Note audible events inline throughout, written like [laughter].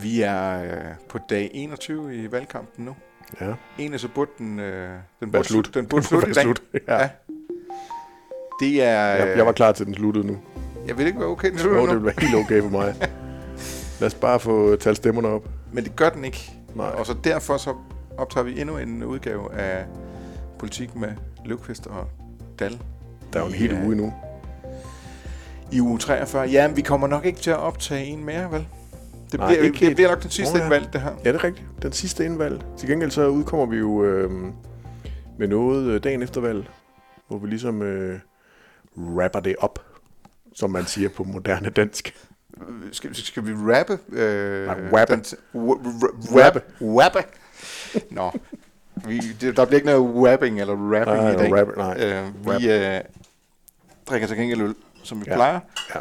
Vi er øh, på dag 21 i valgkampen nu. Ja. Egentlig så burde den, øh, den burde slut. Den burde [laughs] slutte i dag. slut. Ja. Ja. Det er... Jeg, jeg var klar til, at den sluttede nu. Jeg vil ikke være okay, den slutter det nu. ville være helt okay for mig. [laughs] Lad os bare få talt stemmerne op. Men det gør den ikke. Nej. Og så derfor så optager vi endnu en udgave af Politik med Løvqvist og Dal. Der er jo en hel Ja. uge endnu. I uge 43. Ja, men vi kommer nok ikke til at optage en mere, vel? Det Nej, bliver, det bliver nok den sidste Nå, ja. indvalg, det her. Ja, det er rigtigt. Den sidste indvalg. Til gengæld så udkommer vi jo øh, med noget øh, dagen efter valg, hvor vi ligesom øh, rapper det op, som man siger på moderne dansk. Skal, skal vi rappe? Øh, Nej, rappe. den- Rappe. Rappe. Nå. Vi, det, der bliver ikke noget rapping eller rapping Nej, i dag. rap- nej. Øh, vi øh, drikker til gengæld øl, som vi Ja. plejer. Ja.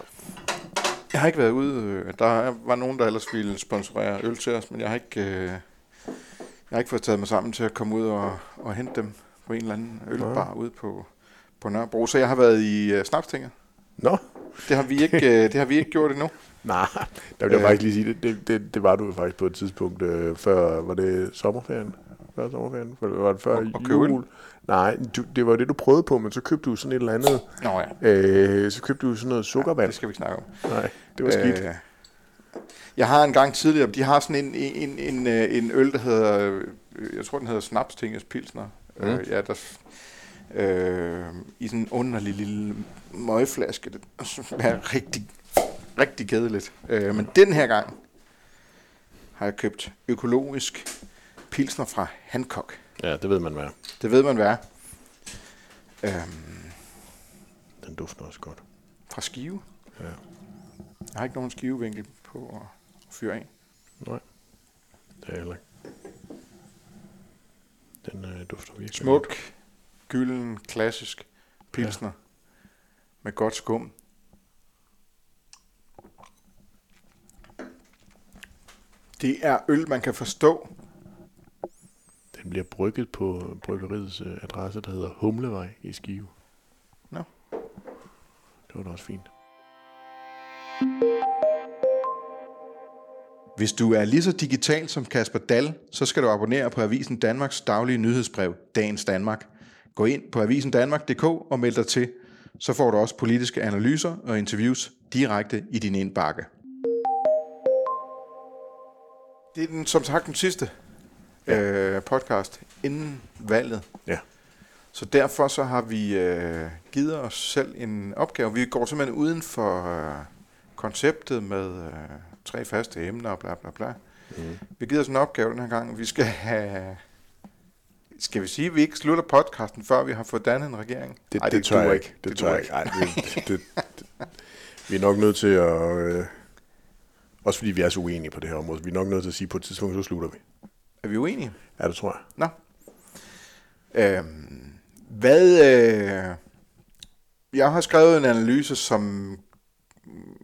Jeg har ikke været ude. øh, Der var nogen, der ellers ville sponsorere øl til os, men jeg har ikke, øh, jeg har ikke fået taget mig sammen til at komme ud og, og hente dem på en eller anden ølbar ude på, på Nørrebro. Så jeg har været i øh, Snapstinget. Nå, Det har vi ikke, øh, det har vi ikke gjort endnu. [laughs] nej, der vil jeg Øh. faktisk lige sige, det, det, det, det var du faktisk på et tidspunkt øh, før, var det sommerferien? Før sommerferien? Var det før Og- og købe jul? Nej, du, det var det, du prøvede på, men så købte du sådan et eller andet, Nå ja, øh, så købte du sådan noget sukkervand. det skal vi snakke om. Nej, det var skidt. Øh, jeg har en gang tidligere, de har sådan en, en, en, øh, en øl, der hedder, øh, jeg tror den hedder Snapstinges Pilsner. Mm. Øh, ja, der, øh, I sådan en underlig lille møgflaske. Det er rigtig, rigtig kedeligt. Øh, men den her gang har jeg købt økologisk Pilsner fra Hancock. Ja, det ved man hvad. Det ved man hvad. Øhm, Den dufter også godt. fra Skive. Ja. Jeg har ikke nogen skivevinkel på at fyre af. Nej, det er heller ikke. Den øh, dufter virkelig Smuk, gylden, klassisk pilsner ja. med godt skum. Det er øl, man kan forstå. Den bliver brygget på bryggeriets øh, adresse, der hedder Humlevej i Skive. Nå. Det var da også fint. Hvis du er lige så digital som Kasper Dal, så skal du abonnere på Avisen Danmarks daglige nyhedsbrev, Dagens Danmark. Gå ind på avisendanmark.dk og meld dig til. Så får du også politiske analyser og interviews direkte i din indbakke. Det er den, som sagt den sidste ja. øh, podcast inden valget. Ja. Så derfor så har vi øh, givet os selv en opgave. Vi går simpelthen uden for øh, konceptet med øh, tre faste emner og bla bla bla. Mm. Vi har givet os en opgave den her gang. Vi skal have... Skal vi sige, at vi ikke slutter podcasten, før vi har fået dannet en regering? Det, Ej, det, det tør jeg ikke. Det, det tør jeg ikke. Ej, det, det, det, vi er nok nødt til at... Øh, også fordi vi er så uenige på det her område. Vi er nok nødt til at sige, at på et tidspunkt, så slutter vi. Er vi uenige? Ja, det tror jeg. Nå. Øhm, hvad... Øh, jeg har skrevet en analyse, som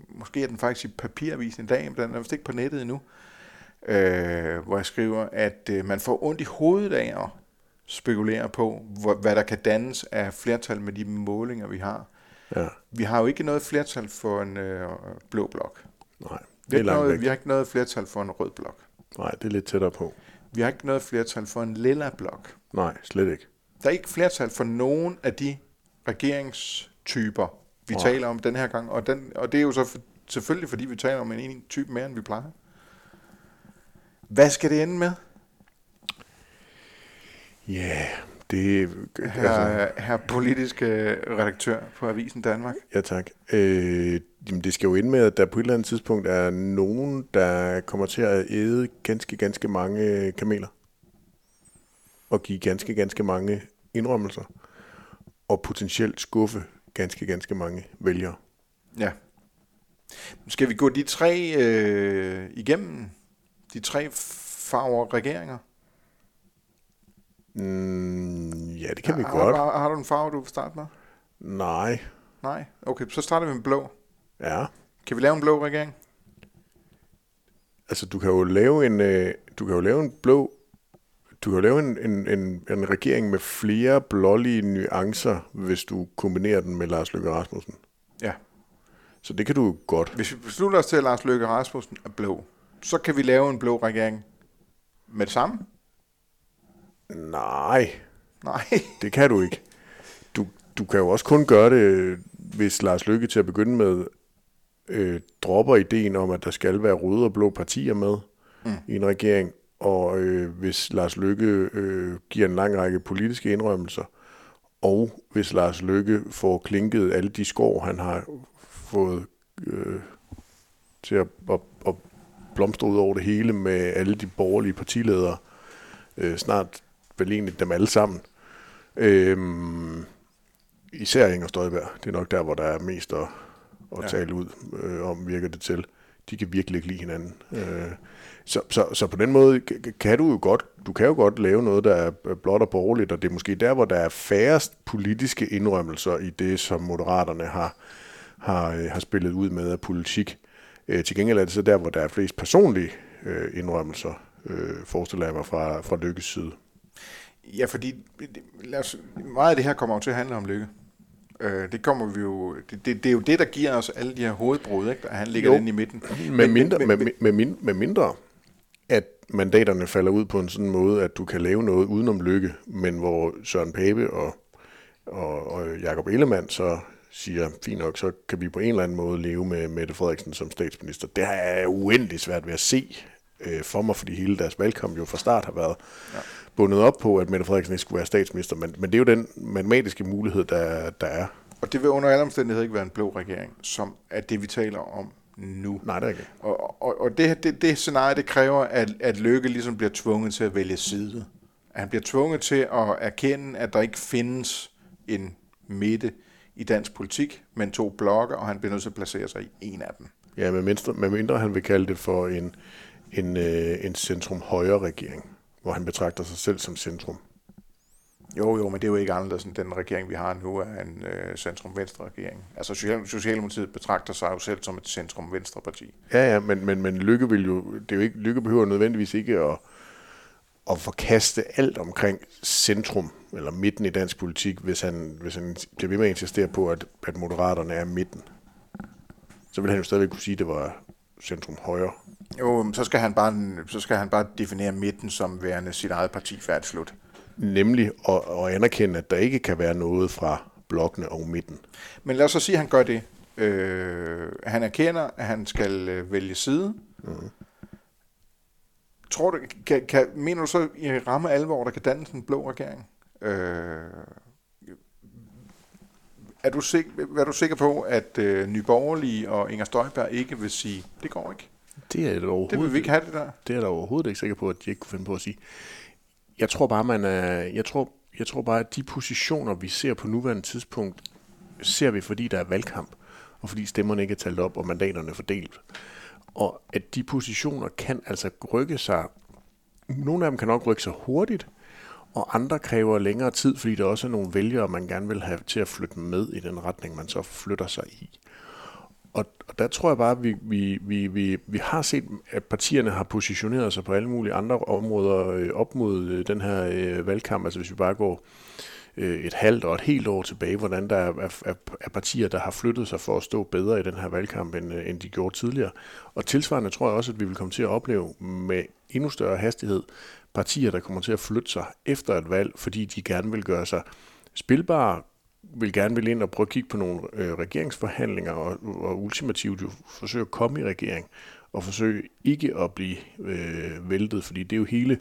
måske er den faktisk i papiravisen i dag, men den er vist ikke på nettet endnu, øh, hvor jeg skriver, at øh, man får ondt i hovedet af at spekulere på, hvor, hvad der kan dannes af flertal med de målinger, vi har. Ja. Vi har jo ikke noget flertal for en øh, blå blok. Nej, Vi det er ikke langt noget, væk. vi har ikke noget flertal for en rød blok. Nej, det er lidt tættere på. Vi har ikke noget flertal for en lilla blok. Nej, slet ikke. Der er ikke flertal for nogen af de regeringstyper, vi Nej. taler om den her gang. Og, den, og det er jo så for, selvfølgelig, fordi vi taler om en, en type mere, end vi plejer. Hvad skal det ende med, Ja, yeah, det... her, Altså, her politiske redaktør på Avisen Danmark? ja, tak. Øh, jamen, det skal jo ende med, at der på et eller andet tidspunkt er nogen, der kommer til at æde ganske, ganske mange kameler. Og give ganske, ganske mange indrømmelser. Og potentielt skuffe ganske, ganske mange vælgere. Ja. Skal vi gå de tre øh, igennem? De tre farver regeringer? Mm, ja, det kan vi har, godt. Har, har du en farve, du vil starte med? Nej. Nej? Okay, så starter vi med blå. Ja. Kan vi lave en blå regering? Altså, du kan jo lave en, øh, du kan jo lave en blå, du kan jo lave en, en, en, en regering med flere blålige nuancer, hvis du kombinerer den med Lars Løkke Rasmussen. Ja. Så det kan du godt. Hvis vi beslutter os til, at Lars Løkke Rasmussen er blå, så kan vi lave en blå regering med det samme? Nej, Nej. [laughs] det kan du ikke. Du, du kan jo også kun gøre det, hvis Lars Løkke til at begynde med øh, dropper ideen om, at der skal være røde og blå partier med mm. i en regering, og øh, hvis Lars Løkke øh, giver en lang række politiske indrømmelser, og hvis Lars Løkke får klinket alle de skår, han har fået øh, til at, at, at blomstre ud over det hele med alle de borgerlige partiledere, øh, snart vel egentlig dem alle sammen. Øh, især Inger Støjberg. Det er nok der, hvor der er mest at, at ja. tale ud øh, om, virker det til. De kan virkelig ikke lide hinanden. Øh, så, så, så på den måde kan du jo godt, du kan jo godt lave noget, der er blot og borgerligt, og det er måske der, hvor der er færrest politiske indrømmelser i det, som moderaterne har, har, øh, har spillet ud med af politik. Øh, til gengæld er det så der, hvor der er flest personlige øh, indrømmelser, øh, forestiller jeg mig, fra, fra Lykkes side. Ja, fordi lad os, meget af det her kommer jo til at handle om Lykke. Øh, det kommer vi jo, det, det, det er jo det, der giver os alle de her hovedbrud, ikke? at han ligger inde i midten. Med, mindre, med, med, med, med, med mindre, at mandaterne falder ud på en sådan måde, at du kan lave noget udenom lykke, men hvor Søren Pape og, og, og Jacob Ellemann så siger, fint nok, så kan vi på en eller anden måde leve med Mette Frederiksen som statsminister. Det er uendelig svært ved at se øh, for mig, fordi hele deres valgkamp jo fra start har været ja. Bundet op på, at Mette Frederiksen ikke skulle være statsminister. Men, men det er jo den matematiske mulighed, der, der er. Og det vil under alle omstændigheder ikke være en blå regering, som er det, vi taler om nu. Nej, det er ikke. Og, og, og det, det, det scenarie, det kræver, at, at Løkke ligesom bliver tvunget til at vælge side. At han bliver tvunget til at erkende, at der ikke findes en midte i dansk politik, men to blokke, og han bliver nødt til at placere sig i en af dem. Ja, med mindre, med mindre han vil kalde det for en, en, øh, en centrum-højre regering, hvor han betragter sig selv som centrum. Jo, jo, men det er jo ikke anderledes end den regering, vi har nu, er en øh, centrum-venstre regering. Altså Socialdemokratiet betragter sig jo selv som et centrum-venstre parti. Ja, ja, men, men, men Lykke vil jo, det er jo ikke, Lykke behøver nødvendigvis ikke at, at forkaste alt omkring centrum, eller midten i dansk politik, hvis han, hvis han bliver ved med at insistere på, at, at moderaterne er midten. Så vil han jo stadigvæk kunne sige, at det var centrum højre. Jo, så skal han bare, så skal han bare definere midten som værende sit eget parti færdigt slut. Nemlig at, at anerkende, at der ikke kan være noget fra blokkene og midten. Men lad os så sige, at han gør det. Øh, han erkender, at han skal øh, vælge side. Mm. Tror du, kan, kan, mener du så i ramme alvor, der kan dannes en blå regering? Øh, er du, sikker, er du sikker på, at øh, Nyborgerlige og Inger Støjberg ikke vil sige, det går ikke? Det er det overhovedet. Det vil vi ikke have det der. Det er der overhovedet ikke sikker på, at de ikke kunne finde på at sige. Jeg tror bare, man er, jeg tror, jeg tror bare, at de positioner, vi ser på nuværende tidspunkt, ser vi, fordi der er valgkamp, og fordi stemmerne ikke er talt op, og mandaterne er fordelt. Og at de positioner kan altså rykke sig, nogle af dem kan nok rykke sig hurtigt, og andre kræver længere tid, fordi der også er nogle vælgere, man gerne vil have til at flytte med i den retning, man så flytter sig i. Og, og der tror jeg bare, at vi, vi, vi, vi, vi har set, at partierne har positioneret sig på alle mulige andre områder øh, op mod øh, den her øh, valgkamp. Altså hvis vi bare går øh, et halvt og et helt år tilbage, hvordan der er, er, er partier, der har flyttet sig for at stå bedre i den her valgkamp, end, øh, end de gjorde tidligere. Og tilsvarende tror jeg også, at vi vil komme til at opleve med endnu større hastighed partier, der kommer til at flytte sig efter et valg, fordi de gerne vil gøre sig spilbare, vil gerne vil ind og prøve at kigge på nogle øh, regeringsforhandlinger og, og ultimativt jo forsøge at komme i regering og forsøge ikke at blive øh, væltet, fordi det er jo hele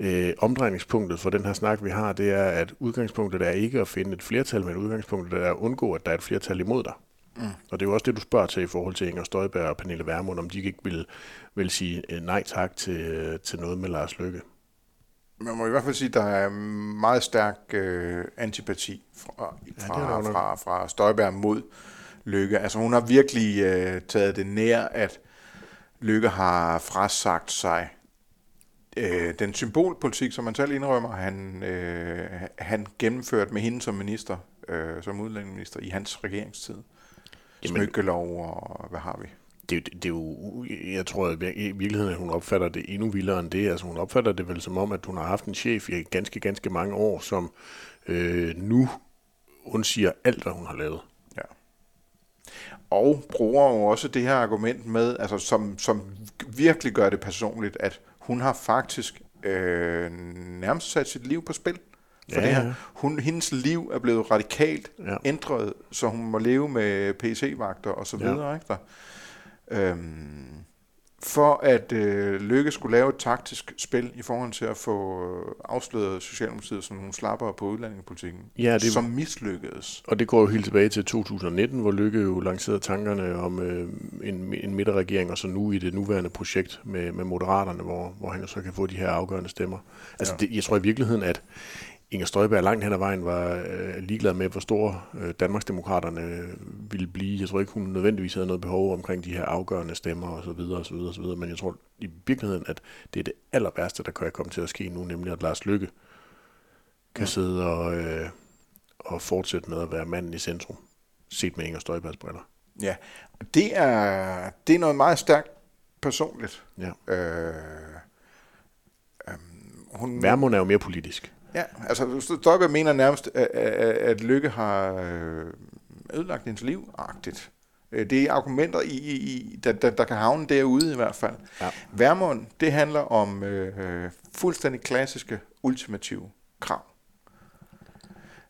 øh, omdrejningspunktet for den her snak, vi har, det er, at udgangspunktet er ikke at finde et flertal, men udgangspunktet er at undgå, at der er et flertal imod dig. Mm. Og det er jo også det, du spørger til i forhold til Inger Støjberg og Pernille Vermund, om de ikke vil, vil sige øh, nej tak til, øh, til noget med Lars Løkke man må i hvert fald sige, at der er meget stærk øh, antipati fra, fra, ja, fra, fra Støjberg mod Lykke. Altså hun har virkelig øh, taget det nær, at Lykke har frasagt sig øh, den symbolpolitik, som man selv indrømmer, han, øh, han gennemført med hende som minister, øh, som udlændingeminister i hans regeringstid. Smykkelov og hvad har vi? Det, det, det er jo, jeg tror at i virkeligheden, at hun opfatter det endnu vildere end det. Altså hun opfatter det vel som om, at hun har haft en chef i ganske, ganske mange år, som øh, nu undsiger alt, hvad hun har lavet. Ja. og bruger jo også det her argument med, altså som, som virkelig gør det personligt, at hun har faktisk øh, nærmest sat sit liv på spil for ja, det her. Ja. Hun, hendes liv er blevet radikalt ja. ændret, så hun må leve med PC-vagter og så videre. Ja. Ikke der? Øhm, for at øh, Lykke skulle lave et taktisk spil i forhold til at få øh, afsløret Socialdemokratiet som nogle slappere på udlændingepolitikken, ja, det, som mislykkedes. Og det går jo helt tilbage til 2019, hvor Lykke jo lancerede tankerne om øh, en, en midterregering, og så nu i det nuværende projekt med, med Moderaterne, hvor, hvor han så kan få de her afgørende stemmer. Altså ja. det, jeg tror i virkeligheden, at Inger Støjberg langt hen ad vejen var øh, ligeglad med, hvor store øh, Danmarksdemokraterne ville blive. Jeg tror ikke, hun nødvendigvis havde noget behov omkring de her afgørende stemmer osv. osv., osv. Men jeg tror i virkeligheden, at det er det aller værste, der kan komme til at ske nu, nemlig at Lars Lykke kan ja. sidde og, øh, og fortsætte med at være manden i centrum, set med Inger Støjbergs briller. Ja, det er, det er noget meget stærkt personligt. Ja. Øh, øh, hun, Værmund er jo mere politisk. Ja, altså Støjberg mener nærmest, at, at Lykke har øh, ødelagt hendes liv agtigt. Øh, det er argumenter, i, i, der, der, der kan havne derude i hvert fald. Ja. Værmund, det handler om øh, fuldstændig klassiske, ultimative krav.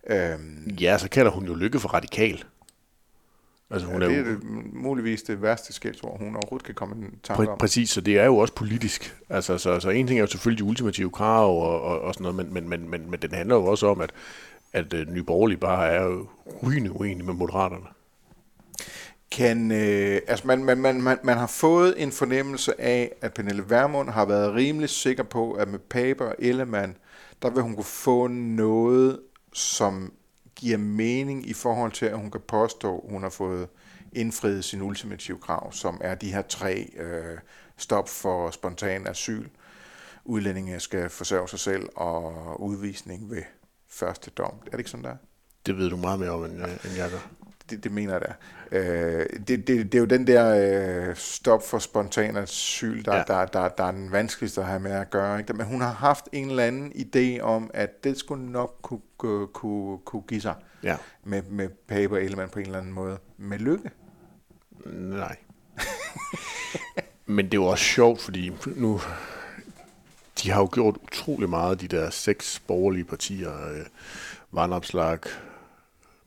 Øhm, ja, så kalder hun jo Lykke for radikal. Altså, hun ja, er det er jo, muligvis det værste skældsord, hun overhovedet kan komme en tanke præ- om. Præcis, så det er jo også politisk. Altså, så, så en ting er jo selvfølgelig de ultimative krav og, og, og sådan noget, men, men, men, men, men den handler jo også om, at, at uh, Nye Borgerlige bare er jo rygende uenige med moderaterne. Kan, øh, altså man, man, man, man, man har fået en fornemmelse af, at Pernille Vermund har været rimelig sikker på, at med Paper og Ellemann, der vil hun kunne få noget, som giver mening i forhold til, at hun kan påstå, at hun har fået indfriet sin ultimative krav, som er de her tre øh, stop for spontan asyl. Udlændinge skal forsørge sig selv og udvisning ved første dom. Er det ikke sådan der? Det ved du meget mere om, end, end jeg gør det, det mener jeg da. Øh, det, det, det er jo den der øh, stop for spontan asyl, der, ja. der, der, der er den vanskeligste at have med at gøre. Ikke? Men hun har haft en eller anden idé om, at det skulle nok kunne, kunne, kunne, kunne give sig ja. med, med Paper Ellemann på en eller anden måde. Med lykke? Nej. Men det er jo også sjovt, fordi nu, de har jo gjort utrolig meget, de der seks borgerlige partier, øh, Vandopslag,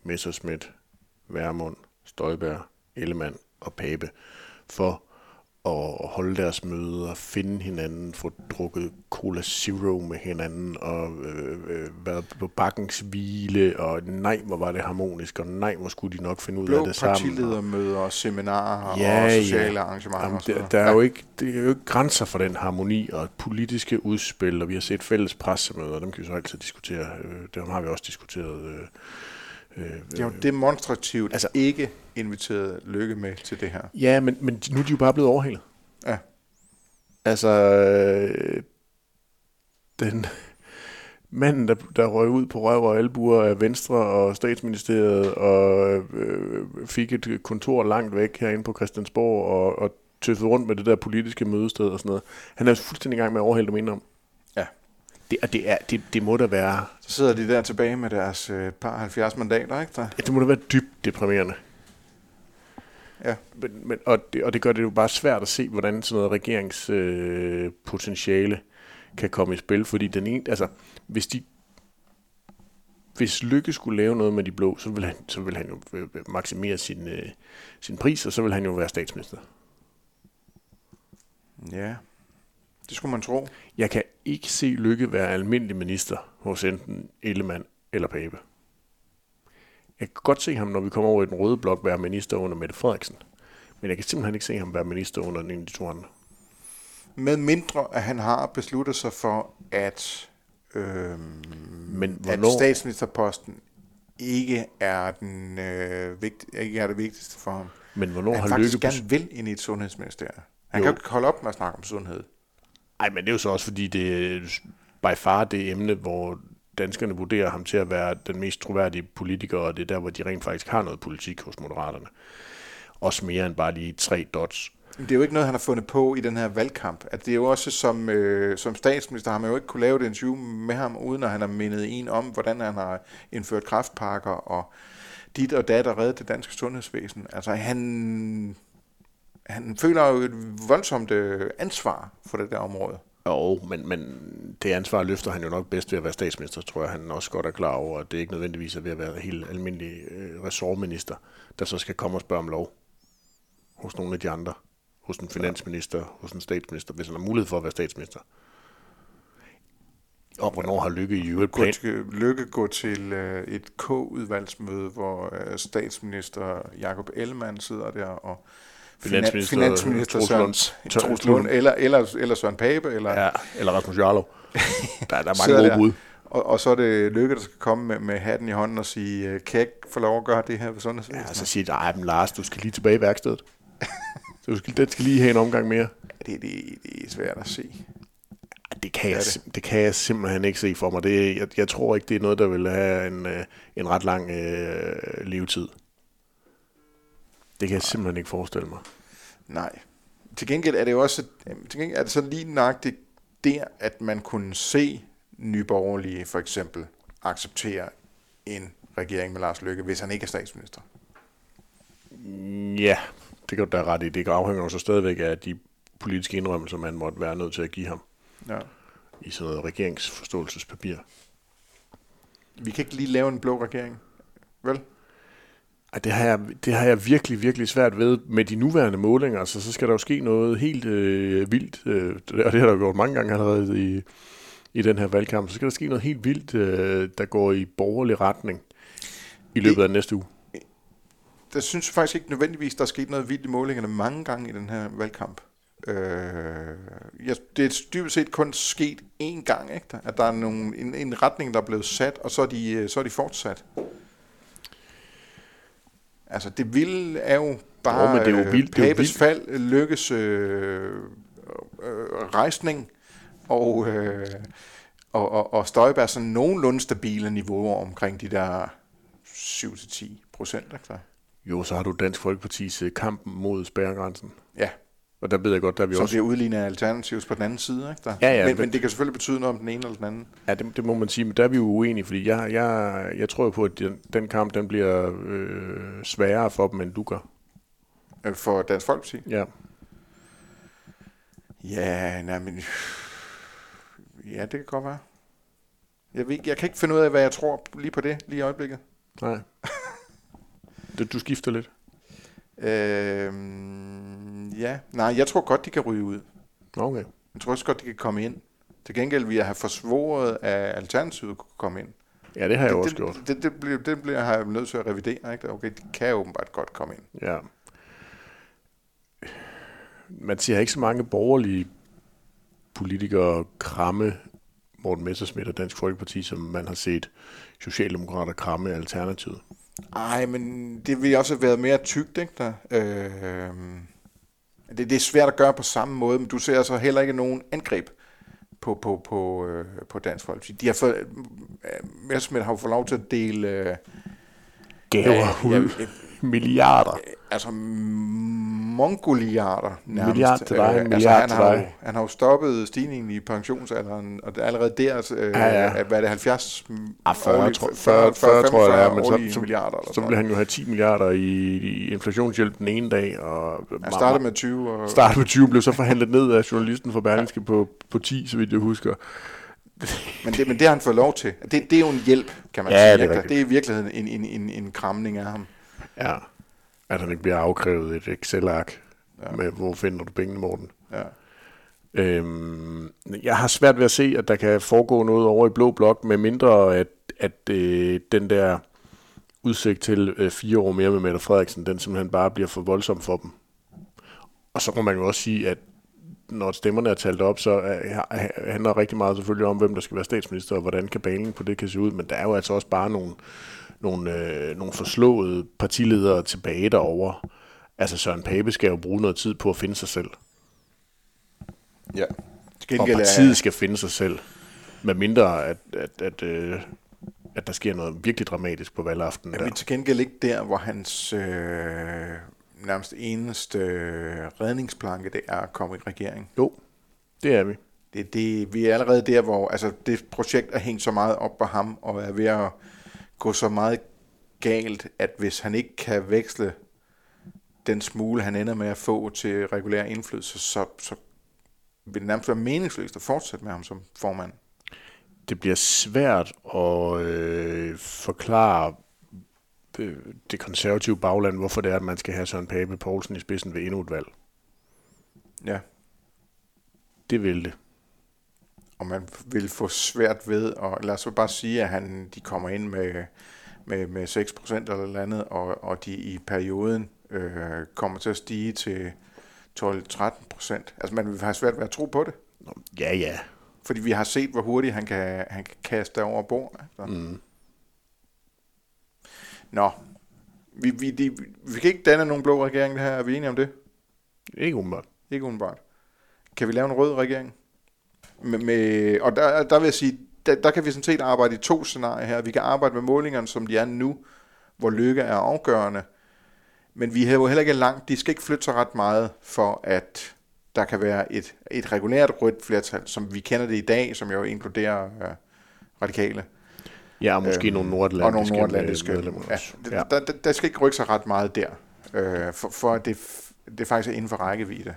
Messerschmidt, Værmund, Støjberg, Ellemann og Pape for at holde deres møder, finde hinanden, få drukket Cola Zero med hinanden, og øh, øh, været på bakkens hvile, og nej, hvor var det harmonisk, og nej, hvor skulle de nok finde ud Blå af det sammen. Blå partiledermøder, og seminarer ja, og sociale ja. arrangementer. Jamen, der, der, er jo ikke, det er jo ikke grænser for den harmoni og politiske udspil, og vi har set fælles pressemøder, dem kan vi så altid diskutere. Øh, dem har vi også diskuteret øh, Øh, det er jo demonstrativt altså, ikke inviteret Lykke med til det her. Ja, men, men nu er de jo bare blevet overhældet. Ja. Altså, øh, den manden, der, der røg ud på røv og albuer af Venstre og statsministeriet og øh, fik et kontor langt væk herinde på Christiansborg og, og tøffede rundt med det der politiske mødested og sådan noget. Han er fuldstændig i gang med at overhælde dem om. Det, og det, er, det, det må da være... Så sidder de der tilbage med deres øh, par 70 mandater, ikke der? Ja, det må da være dybt deprimerende. Ja. Men, men, og, det, og det gør det jo bare svært at se, hvordan sådan noget regeringspotentiale øh, kan komme i spil, fordi den ene, altså, hvis de hvis Lykke skulle lave noget med de blå, så vil han, så vil han jo øh, maksimere sin, øh, sin pris, og så vil han jo være statsminister. Ja, det skulle man tro. Jeg kan ikke se Lykke være almindelig minister hos enten Ellemann eller Pape. Jeg kan godt se ham, når vi kommer over i den røde blok, være minister under Mette Frederiksen. Men jeg kan simpelthen ikke se ham være minister under den ene af de to andre. Med mindre, at han har besluttet sig for, at, øhm, Men hvornår... at statsministerposten ikke er, den, øh, vigt, ikke er det vigtigste for ham. Men hvornår han har faktisk Lykke... gerne vil ind i et sundhedsministerium. Han jo. kan jo ikke holde op med at snakke om sundhed. Nej, men det er jo så også, fordi det er by far det emne, hvor danskerne vurderer ham til at være den mest troværdige politiker, og det er der, hvor de rent faktisk har noget politik hos Moderaterne. Også mere end bare lige tre dots. Det er jo ikke noget, han har fundet på i den her valgkamp. At det er jo også som, øh, som statsminister, har man jo ikke kunne lave et interview med ham, uden at han har mindet en om, hvordan han har indført kraftpakker og dit og dat og reddet det danske sundhedsvæsen. Altså han, han føler jo et voldsomt øh, ansvar for det der område. Jo, men, men det ansvar løfter han jo nok bedst ved at være statsminister, tror jeg, han også godt er klar over, at det ikke nødvendigvis er ved at være helt almindelig øh, ressortminister, der så skal komme og spørge om lov hos nogle af de andre. Hos en finansminister, hos en statsminister, hvis han har mulighed for at være statsminister. Og hvornår har Lykke i øvrigt plan? Lykke gå til øh, et K-udvalgsmøde, hvor øh, statsminister Jakob Ellemann sidder der, og Finansminister, finansminister Søren, Troels Lund, eller, eller, eller Søren Pape, eller, ja, eller Rasmus Jarlov. Der, der er mange [laughs] gode bud. Og, og så er det Lykke, der skal komme med, med hatten i hånden og sige, øh, kan jeg ikke få lov at gøre det her ved sundhedsvæsenet? Ja, så siger nej, men Lars, du skal lige tilbage i værkstedet. [laughs] du skal, den skal lige have en omgang mere. Det, det, det er svært at se. Det kan, jeg, det. det kan jeg simpelthen ikke se for mig. Det, jeg, jeg tror ikke, det er noget, der vil have en, øh, en ret lang øh, levetid. Det kan jeg simpelthen ikke forestille mig. Nej. Til gengæld er det jo også, til gengæld er det så lige nøjagtigt der, at man kunne se nyborgerlige for eksempel acceptere en regering med Lars Løkke, hvis han ikke er statsminister. Ja, det kan du da ret i. Det afhænger jo så stadigvæk af de politiske indrømmelser, man måtte være nødt til at give ham. Ja. I sådan noget regeringsforståelsespapir. Vi kan ikke lige lave en blå regering, vel? Ej, det, har jeg, det har jeg virkelig, virkelig svært ved med de nuværende målinger. Altså, så skal der jo ske noget helt øh, vildt, øh, og det har der gjort mange gange allerede i, i den her valgkamp. Så skal der ske noget helt vildt, øh, der går i borgerlig retning i løbet det, af næste uge. Der synes jeg faktisk ikke nødvendigvis, der er sket noget vildt i målingerne mange gange i den her valgkamp. Øh, ja, det er dybest set kun sket én gang, ikke? at der er nogle, en, en retning, der er blevet sat, og så er de, øh, så er de fortsat. Altså, det vilde er jo bare jo, men det er jo vildt, det er jo vildt. fald, lykkes øh, øh, rejsning, og, øh, og, og, og Støjberg sådan nogenlunde stabile niveauer omkring de der 7-10 procent. Jo, så har du Dansk Folkepartis øh, kamp mod spærregrænsen. Ja. Og der ved jeg godt, der er vi Som også... bliver udlignet af på den anden side, ikke der? Ja, ja. Men, men, det kan selvfølgelig betyde noget om den ene eller den anden. Ja, det, det må man sige, men der er vi jo uenige, fordi jeg, jeg, jeg tror på, at den, den kamp, den bliver øh, sværere for dem, end du gør. Øh, for Dansk Folkeparti? Ja. Ja, nej, men... Ja, det kan godt være. Jeg, ved, jeg kan ikke finde ud af, hvad jeg tror lige på det, lige i øjeblikket. Nej. [laughs] du skifter lidt. Øh, ja, nej, jeg tror godt, de kan ryge ud. Okay. Jeg tror også godt, de kan komme ind. Til gengæld vil jeg have forsvoret, at Alternativet kunne komme ind. Ja, det har jeg det, også det, gjort. Det, det, bliver, det bliver jeg nødt til at revidere. Ikke? Okay, de kan åbenbart godt komme ind. Ja. Man ser ikke så mange borgerlige politikere kramme Morten Messersmith og Dansk Folkeparti, som man har set Socialdemokrater kramme Alternativet. Nej, men det ville også have været mere tykt, ikke der? Øh, det, det er svært at gøre på samme måde, men du ser altså heller ikke nogen angreb på, på, på, øh, på Dansk Folkeparti. De har fået, øh, Messerschmidt har jo fået lov til at dele... Øh, Gaver øh, ja, milliarder. Altså mongoliarder nærmest. Milliard til dig, øh, altså, han, har jo, han har jo stoppet stigningen i pensionsalderen, og det er allerede der, øh, ja, ja. hvad er det, 70 ah, 40, årlige, 40, 40, 40, 40 tror jeg, men så, så, milliarder så vil han jo have 10 milliarder i, i inflationshjælp den ene dag. Og han startede med 20. Og, startede med 20, blev så forhandlet ned af journalisten fra Berlingske ja. på, på 10, så vidt jeg husker. [laughs] men, det, men det har han fået lov til. Det, det er jo en hjælp, kan man ja, sige. Det er, det er i virkeligheden en, en, en, en kramning af ham. Ja, at han ikke bliver afkrævet et Excel-ark ja. med, hvor finder du pengene, Morten. Ja. Øhm, jeg har svært ved at se, at der kan foregå noget over i Blå Blok, med mindre at, at øh, den der udsigt til øh, fire år mere med Mette Frederiksen, den simpelthen bare bliver for voldsom for dem. Og så må man jo også sige, at når stemmerne er talt op, så handler rigtig meget selvfølgelig om, hvem der skal være statsminister, og hvordan kabalen på det kan se ud, men der er jo altså også bare nogle, nogle, øh, nogle forslåede partiledere tilbage derovre. Altså Søren Pape skal jo bruge noget tid på at finde sig selv. Ja. Og partiet skal finde sig selv. Med mindre, at, at, at, øh, at der sker noget virkelig dramatisk på valgaften. Er vi til gengæld ikke der, hvor hans øh, nærmest eneste øh, redningsplanke, det er at komme i regering? Jo, det er vi. Det, det, vi er allerede der, hvor altså, det projekt er hængt så meget op på ham, og er ved at gå så meget galt, at hvis han ikke kan veksle den smule, han ender med at få til regulær indflydelse, så, så vil det nærmest være meningsløst at fortsætte med ham som formand. Det bliver svært at øh, forklare øh, det konservative bagland, hvorfor det er, at man skal have Søren Pape Poulsen i spidsen ved endnu et valg. Ja. Det vil det. Og man vil få svært ved, og lad os bare sige, at han, de kommer ind med, med, med 6% eller noget andet, og, og de i perioden øh, kommer til at stige til 12-13 procent. Altså man vil have svært ved at tro på det. Ja, ja. Fordi vi har set, hvor hurtigt han kan, han kan kaste over bord. Altså. Mm. Nå, vi, vi, de, vi kan ikke danne nogen blå regering, det her. Er vi enige om det? Ikke umiddelbart. Ikke umiddelbart. Kan vi lave en rød regering? Med, med, og der, der vil jeg sige, der, der kan vi sådan set arbejde i to scenarier her. Vi kan arbejde med målingerne, som de er nu, hvor lykke er afgørende. Men vi har jo heller ikke langt. De skal ikke flytte sig ret meget for, at der kan være et, et regulært rødt flertal, som vi kender det i dag, som jo inkluderer uh, radikale. Ja, og måske øhm, nogle nordatlantiske, og nogle nordatlantiske medlemmer ja, ja. Der, der, der skal ikke rykke sig ret meget der, øh, for, for det, det faktisk er inden for rækkevidde.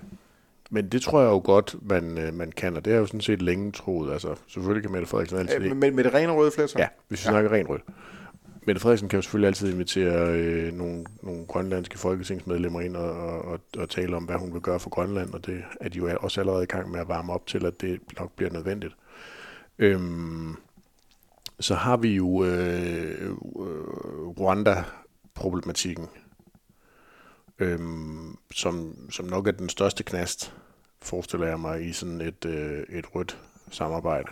Men det tror jeg jo godt, man, øh, man kan, og det er jo sådan set længe troet. Altså, selvfølgelig kan Mette Frederiksen altid... Øh, med, med det rene røde flertal? Ja, hvis vi ja. snakker rent rødt. Mette Frederiksen kan jo selvfølgelig altid invitere øh, nogle, nogle grønlandske folketingsmedlemmer ind og, og, og tale om, hvad hun vil gøre for Grønland, og det er de jo også allerede i gang med at varme op til, at det nok bliver nødvendigt. Øhm, så har vi jo øh, øh, Rwanda-problematikken, øhm, som, som nok er den største knast, forestiller jeg mig, i sådan et, øh, et rødt samarbejde.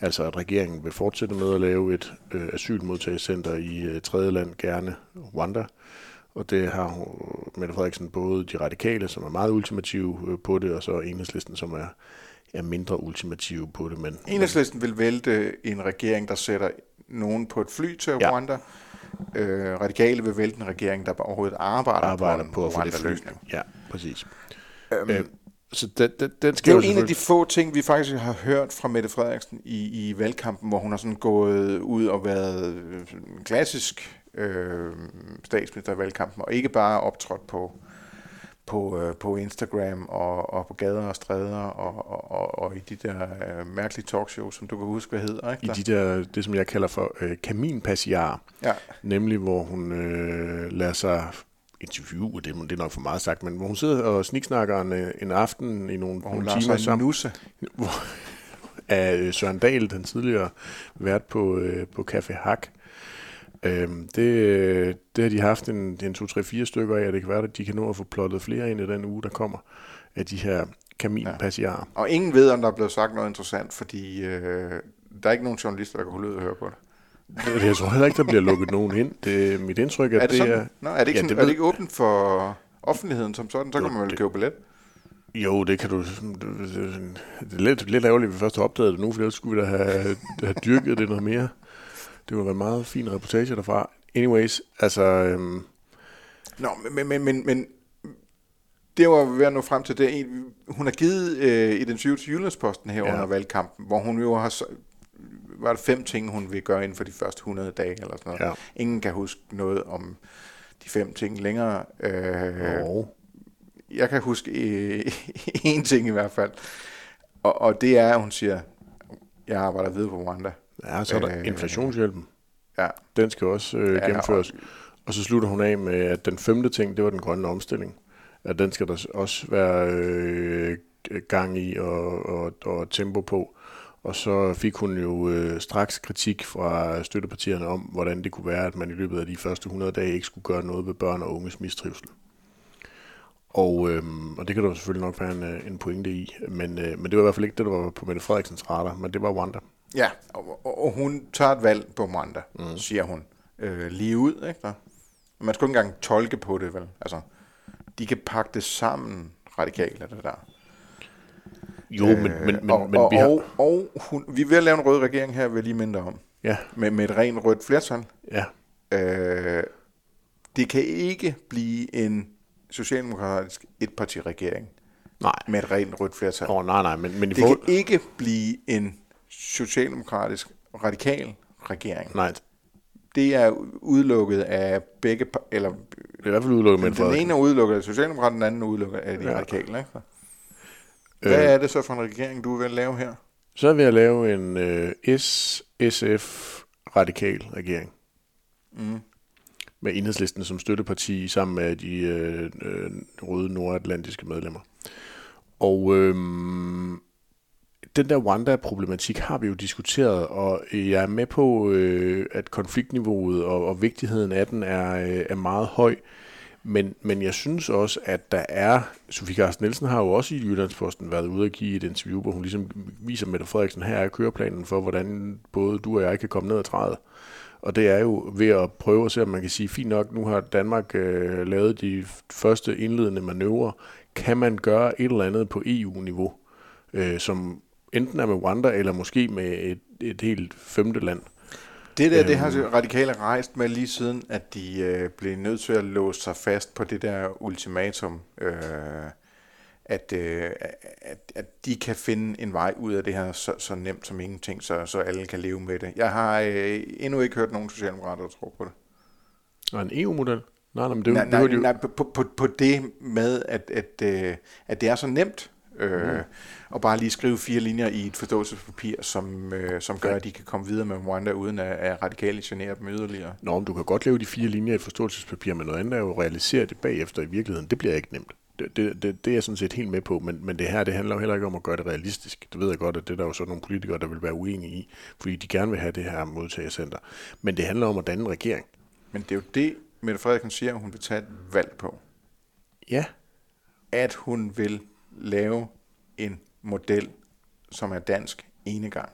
Altså at regeringen vil fortsætte med at lave et øh, asylmodtagelsescenter i øh, tredje land, gerne Rwanda. Og det har Mette Frederiksen både de radikale, som er meget ultimative øh, på det, og så enhedslisten, som er, er mindre ultimative på det. Men, enhedslisten vil vælte en regering, der sætter nogen på et fly til ja. Rwanda. Øh, radikale vil vælte en regering, der overhovedet arbejder, arbejder på, på, at få det fly. Ja, præcis. Øhm, øh, så den, den, den skal det er jo en af de få ting, vi faktisk har hørt fra Mette Frederiksen i, i valgkampen, hvor hun har sådan gået ud og været en klassisk øh, statsminister i valgkampen, og ikke bare optrådt på, på, øh, på Instagram og, og på gader og stræder og, og, og, og i de der øh, mærkelige talkshows, som du kan huske, hvad hedder. Ikke? I de der, det som jeg kalder for øh, kaminpassiar, Ja. nemlig hvor hun øh, lader sig interviewe, det, er- det er nok for meget sagt, men hvor hun sidder og sniksnakker en, øh, en aften i nogle, Hvor hun nogle timer sammen nusse. hvor, af øh, Søren Dahl, den tidligere vært på, øh, på Café Hak. Øhm, det, det har de haft en, en 2-3-4 stykker af, og det kan være, at de kan nå at få plottet flere ind i den uge, der kommer, af de her kaminpassiarer. Og ingen ved, om der er blevet sagt noget interessant, fordi øh, der er ikke nogen journalister, der kan holde ud og høre på det. Jeg tror heller ikke, der bliver lukket nogen ind. Det er mit indtryk, at Er det, det sådan? er... Nå, er det ikke, Ja, sådan, det er det ikke åbent for offentligheden som sådan? Så Jo, kan man vel det- købe billet. Jo, det kan du... Det er lidt, lidt ærgerligt, at vi først har opdaget det nu, for ellers skulle vi da have, have dyrket det noget mere. Det var en meget fin reportage derfra. Anyways, altså... Øhm, Nå, men, men, men, men det var ved at nå frem til det. Hun har givet øh, et interview til Jyllandsposten her ja. under valgkampen, hvor hun jo har... Var der fem ting, hun vil gøre inden for de første 100 dage, eller sådan noget. Ja. Ingen kan huske noget om de fem ting længere. Øh, og, jeg kan huske øh, [laughs] en ting i hvert fald, og, og det er, at hun siger, jeg arbejder videre på Rwanda. ja, så er der Øh, inflationshjælpen. Ja, Den skal også øh, Ja, gennemføres. Og så slutter hun af med, at den femte ting, det var den grønne omstilling. At den skal der også være øh, gang i og, og, og tempo på. Og så fik hun jo øh, straks kritik fra støttepartierne om, hvordan det kunne være, at man i løbet af de første 100 dage ikke skulle gøre noget ved børn og unges mistrivsel. Og, øhm, og det kan der selvfølgelig nok være en, øh, en pointe i, men, øh, men det var i hvert fald ikke det, der var på Mette Frederiksens radar, men det var Wanda. ja og, og, hun tager et valg på Rwanda, mm. siger hun. Øh, lige ud, ikke der? Man skal jo ikke engang tolke på det, vel? Altså, de kan pakke det sammen radikalt, det der. Jo, men, men, men, og, men og, vi har... og, og hun, vi er ved at lave en rød regering her, vil jeg lige minde om. Ja, Med, med et rent rødt flertal. ja, Øh, det kan ikke blive en socialdemokratisk etpartiregering nej. med et rent rødt flertal. Åh, oh, nej, nej, men, men Det forhold... kan ikke blive en socialdemokratisk radikal regering. Nej, det er udelukket af begge, eller Det er i hvert fald udelukket med den ene er udelukket af Socialdemokraterne, den anden er udelukket af de ja. radikale. Ikke? Hvad Øh. er det så for en regering, du vil lave her? Så er vi at lave en øh, S-SF-radikal regering. Mm. Med enhedslisten som støtteparti sammen med de øh, øh, røde nordatlantiske medlemmer. Og øh, den der Rwanda-problematik har vi jo diskuteret, og jeg er med på, øh, at konfliktniveauet og, og vigtigheden af den er, øh, er meget høj. Men, men jeg synes også, at der er... Sofie Carsten Nielsen har jo også i Jyllandsposten været ude og give et interview, hvor hun ligesom viser Mette Frederiksen, her er køreplanen for, hvordan både du og jeg kan komme ned ad træet. Og det er jo ved at prøve at se, om man kan sige, fint nok, nu har Danmark øh, lavet de første indledende manøvrer. Kan man gøre et eller andet på EU-niveau, øh, som enten er med Rwanda, eller måske med et, et helt femte land? Det der, det Øhm. har de radikale rejst med lige siden, at de øh, blev nødt til at låse sig fast på det der ultimatum, øh, at, øh, at, at de kan finde en vej ud af det her så, så nemt som ingenting, så, så alle kan leve med det. Jeg har øh, endnu ikke hørt nogen socialdemokrater, der tror på det. Og en EU-model? Nej, nej, men det, nej, det, det nej, jo... nej på, på, på det med, at, at, øh, at det er så nemt, øh, mm. og bare lige skrive fire linjer i et forståelsespapir, som, øh, som gør, at de kan komme videre med Rwanda, uden at, at radikale generer dem yderligere. Nå, men du kan godt lave de fire linjer i et forståelsespapir, men noget andet er jo at realisere det bagefter i virkeligheden. Det bliver ikke nemt. Det, det, det, det er jeg sådan set helt med på, men, men det her, det handler jo heller ikke om at gøre det realistisk. Det ved jeg godt, at det er der jo så nogle politikere, der vil være uenige i, fordi de gerne vil have det her modtagercenter. Men det handler om at danne en regering. Men det er jo det, Mette Frederiksen siger, at hun vil tage et valg på. Ja, At hun vil lave en model, som er dansk enegang.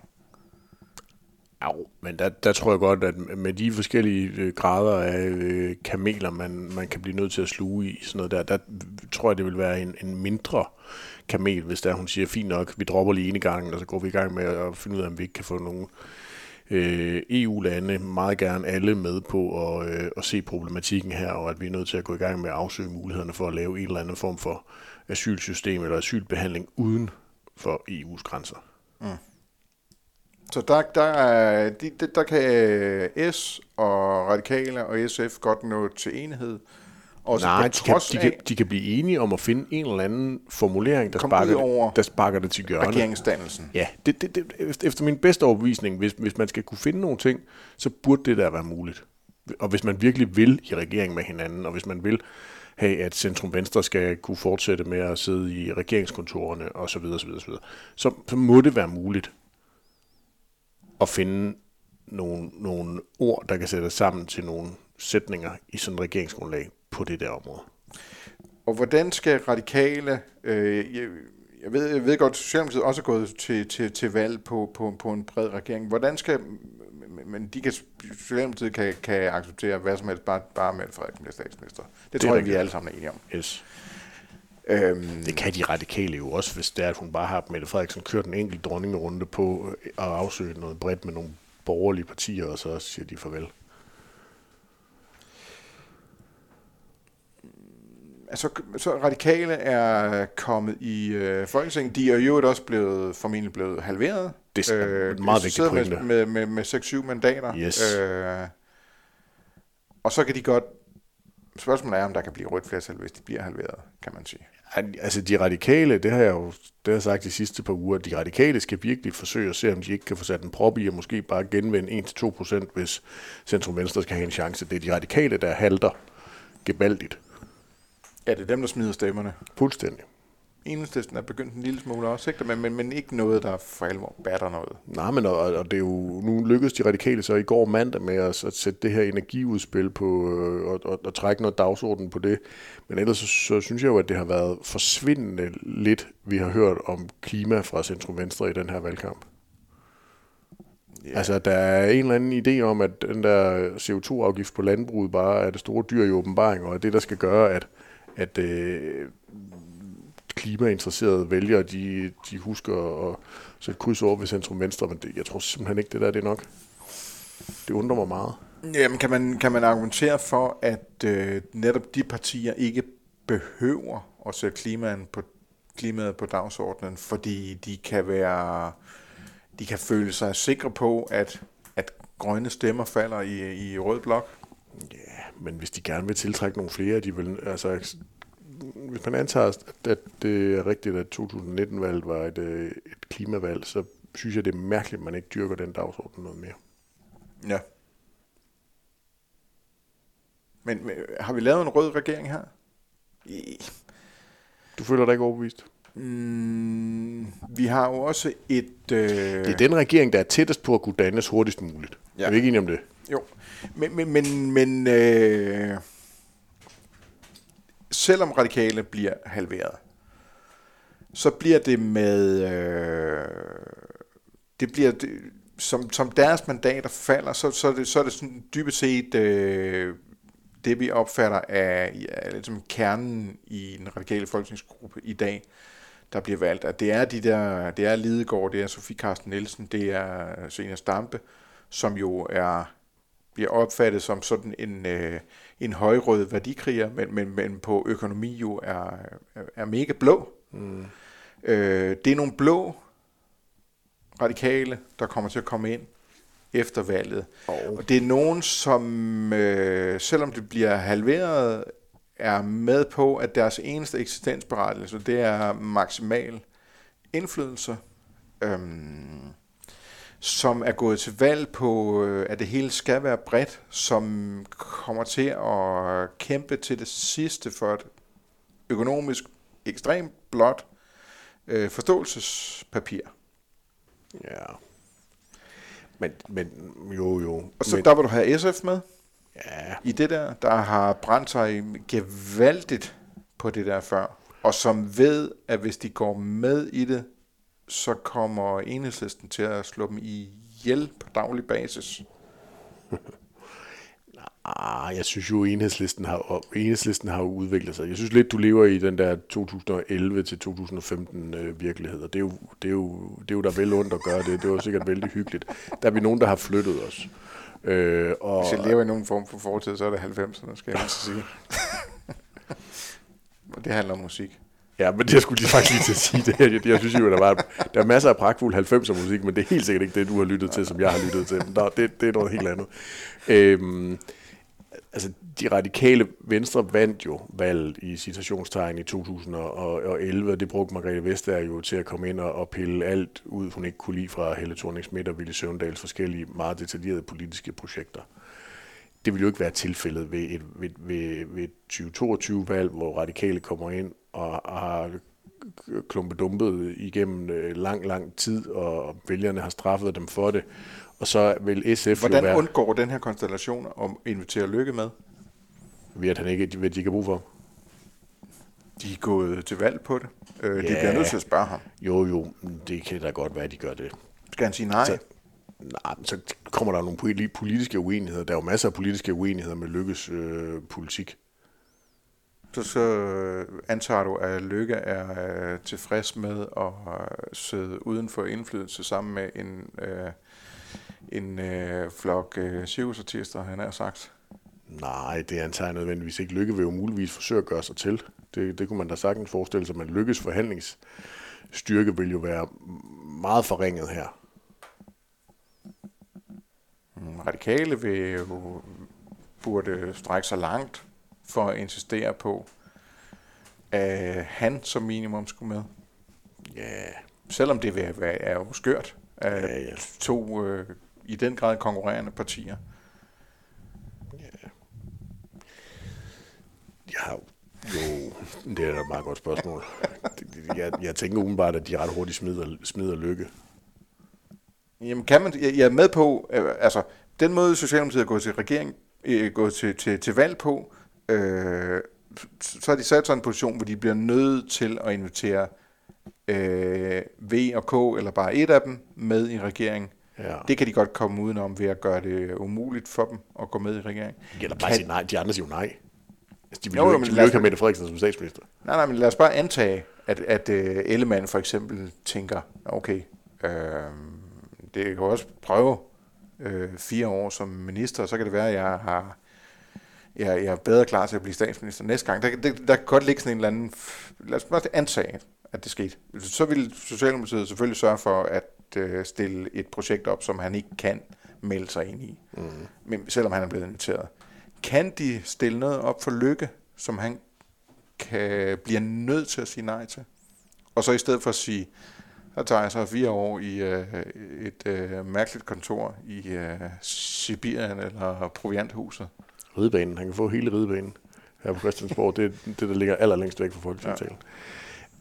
Au, men der, der tror jeg godt, at med de forskellige øh, grader af øh, kameler, man, man kan blive nødt til at sluge i, sådan noget der, der tror jeg, det vil være en, en mindre kamel, hvis der hun siger, fint nok, vi dropper lige ene gang, og så går vi i gang med at finde ud af, om vi ikke kan få nogle øh, Øh, EU-lande, meget gerne alle med på at, øh, at se problematikken her, og at vi er nødt til at gå i gang med at afsøge mulighederne for at lave en eller anden form for asylsystem eller asylbehandling uden for EU's grænser. Mm. Så der, der, er, de, der kan S og Radikale og SF godt nå til enighed. Og så Nej, på de kan, de, kan, de kan blive enige om at finde en eller anden formulering, der, sparker over det, der sparker det til hjørne. regeringsdannelsen. Ja, det, det, det, efter- min bedste overbevisning, hvis, hvis man skal kunne finde nogle ting, så burde det der være muligt. Og hvis man virkelig vil i regering med hinanden, og hvis man vil have, at Centrum Venstre skal kunne fortsætte med at sidde i regeringskontorerne osv., så, videre, så, så må det være muligt at finde nogle, nogle ord, der kan sættes sammen til nogle sætninger i sådan et regeringsgrundlag på det der område. Og hvordan skal radikale... Øh, jeg, jeg, ved, jeg ved godt, at Socialdemokratiet også er gået til, til, til valg på, på, på en bred regering. Hvordan skal... Men de kan, Socialdemokratiet kan, kan acceptere hvad som helst, bare, bare Mette Frederiksen bliver statsminister. Det, det tror jeg, vi alle sammen er enige om. Yes. Øhm, Det kan de radikale jo også, hvis det er, at hun bare har Mette Frederiksen kørt en enkelt dronningerunde på at afsøge noget bredt med nogle borgerlige partier, og så siger de farvel. Altså, så radikale er kommet i øh, Folketinget. De er jo også blevet, formentlig blevet halveret. Det er en de meget vigtig pointe. med, med, med, med 6-7 mandater. Yes. Øh, og så kan de godt... Spørgsmålet er, om der kan blive rødt flertal, hvis de bliver halveret, kan man sige. Altså de radikale, det har jeg jo det har jeg sagt de sidste par uger, de radikale skal virkelig forsøge at se, om de ikke kan få sat en prop i, og måske bare genvinde 1-2%, hvis Centrum Venstre skal have en chance. Det er de radikale, der halter gebaldigt. Ja, det er dem, der smider stemmerne. Fuldstændig. Enhedslisten er begyndt en lille smule også, ikke? Men, men, men ikke noget, der for alvor batter noget. Nej, men og, og det er jo, nu lykkedes de radikale så i går mandag med at, at sætte det her energiudspil på, øh, og, og, og trække noget dagsorden på det. Men ellers så, så synes jeg jo, at det har været forsvindende lidt, vi har hørt om klima fra Centrum Venstre i den her valgkamp. Ja. Altså, der er en eller anden idé om, at den der CO2-afgift på landbruget bare er det store dyr i åbenbaring, og er det, der skal gøre, at, at øh, klimainteresserede vælgere, de, de husker at sætte kryds over ved centrum venstre, men det, jeg tror simpelthen ikke, det der det er nok. Det undrer mig meget. Jamen, kan man, kan man argumentere for, at øh, netop de partier ikke behøver at sætte klimaen på, klimaet på dagsordenen, fordi de kan være, de kan føle sig sikre på, at, at grønne stemmer falder i, i rød blok. Ja, men hvis de gerne vil tiltrække nogle flere, de vil, altså, hvis man antager, at det er rigtigt, at 2019-valget var et, øh, et klimavalg, så synes jeg, det er mærkeligt, at man ikke dyrker den dagsorden noget mere. Ja. Men, men har vi lavet en rød regering her? I, Du føler dig ikke overbevist? mm, vi har jo også et... Øh, Det er den regering, der er tættest på at kunne dannes hurtigst muligt. Ja. Er vi ikke enige om det? Jo, men, men, men, men øh, selvom radikale bliver halveret, så bliver det med, øh, det bliver, det, som, som deres mandater falder, så, så, er, det, så er det sådan dybest set øh, det, vi opfatter af ja, ligesom kernen i den radikale folketingsgruppe i dag, der bliver valgt. At det er de der, det er Lidegaard, det er Sofie Carsten Nielsen, det er Senior Stampe, som jo er bliver opfattet som sådan en, øh, en højrød værdikriger, men, men, men på økonomi jo er, er, mega blå. Mm. Øh, det er nogle blå radikale, der kommer til at komme ind efter valget. Og Og det er nogen, som, øh, selvom det bliver halveret, er med på, at deres eneste eksistensberettigelse, det er maksimal indflydelse. Øhm, som er gået til valg på, øh, at det hele skal være bredt, som kommer til at kæmpe til det sidste for et økonomisk ekstremt blot øh, forståelsespapir. ja. Men, men jo, jo. Og så men, der vil du have SF med ja, i det der, der har brændt sig gevaldigt på det der før, og som ved, at hvis de går med i det, så kommer enhedslisten til at slå dem ihjel på daglig basis. Ah, jeg synes jo, enhedslisten har, enhedslisten har udviklet sig. Jeg synes lidt, du lever i den der 2011-2015 øh, virkelighed, og det er, jo, det, er jo, det er jo der vel ondt at gøre det. Det var sikkert vældig hyggeligt. Der er vi nogen, der har flyttet os. Øh, og, Hvis jeg lever i nogen form for fortid, så er det 90'erne, skal jeg altså sige. [laughs] Og det handler om musik. Ja, men det jeg skulle lige faktisk lige til at sige det her. Jeg, jeg synes jo, der var der er masser af pragtfuld 90'er musik, men det er helt sikkert ikke det, du har lyttet til, som jeg har lyttet til. Nå, det, det er noget helt andet. Øhm, altså, de radikale venstre vandt jo valget i citationstegn i 2011, og det brugte Margrethe Vestager jo til at komme ind og, og pille alt ud, hun ikke kunne lide fra Helle thorning og Ville Søvndals forskellige meget detaljerede politiske projekter. Det vil jo ikke være tilfældet ved et, ved, ved, ved et 2022-valg, hvor radikale kommer ind og har klumpedumpet igennem øh, lang, lang tid, og vælgerne har straffet dem for det. Og så vil SF Hvordan jo være, undgår den her konstellation om at invitere Lykke med? ved at han ikke ved, at de ikke har brug for. De er gået til valg på det. Øh, De Ja. bliver nødt til at spørge ham. Jo, jo, det kan da godt være, at de gør det. Skal han sige nej? Så, nej, så kommer der nogle poli- politiske uenigheder. Der er jo masser af politiske uenigheder med Lykkes øh, politik. Så, så øh, antager du, at Lykke er øh, tilfreds med at øh, sidde uden for indflydelse sammen med en, øh, en øh, flok øh, cirkusartister, han har sagt. Nej, det antager jeg nødvendigvis ikke. Lykke vil jo muligvis forsøge at gøre sig til. Det, det kunne man da sagtens forestille sig, men Lykkes forhandlingsstyrke vil jo være meget forringet her. Mm, Radikale vil jo burde strække sig langt for at insistere på, at han som minimum skulle med. Ja, Selvom det vil være, er jo skørt af Ja, ja. to øh, i den grad konkurrerende partier. jeg har jo... Det er da et meget godt spørgsmål. [laughs] Jeg, jeg tænker umiddelbart, at de ret hurtigt smider, smider Lykke. Jamen kan man, jeg jeg er med på, øh, altså den måde Socialdemokratiet er gået til regering, øh, gået til, til, til valg på, øh, så har de sat sig en position, hvor de bliver nødt til at invitere øh, V og K, eller bare et af dem, med i regeringen. Ja. Det kan de godt komme udenom ved at gøre det umuligt for dem at gå med i regeringen. Eller bare Kan- sige nej. De andre siger jo nej. Altså, de vil Jo, jo, ikke, de vil jo ikke have Mette Frederiksen som statsminister. Nej, nej, men lad os bare antage, at, at uh, Ellemann for eksempel tænker, okay, øh, det kan jo også prøve øh, fire år som minister, så kan det være, at jeg har jeg, jeg er bedre klar til at blive statsminister næste gang. Der, der, der kan godt ligge sådan en eller anden... Lad os bare antage, at det skete. Så vil Socialdemokratiet selvfølgelig sørge for at øh, stille et projekt op, som han ikke kan melde sig ind i, mm. men, selvom han er blevet inviteret. Kan de stille noget op for Lykke, som han kan blive nødt til at sige nej til? Og så i stedet for at sige, der tager jeg så fire år i øh, et øh, mærkeligt kontor i øh, Sibirien eller Provianthuset. Ridebanen. Han kan få hele ridebanen her på Christiansborg. det er det, der ligger allerlængst væk fra Folketingssalen.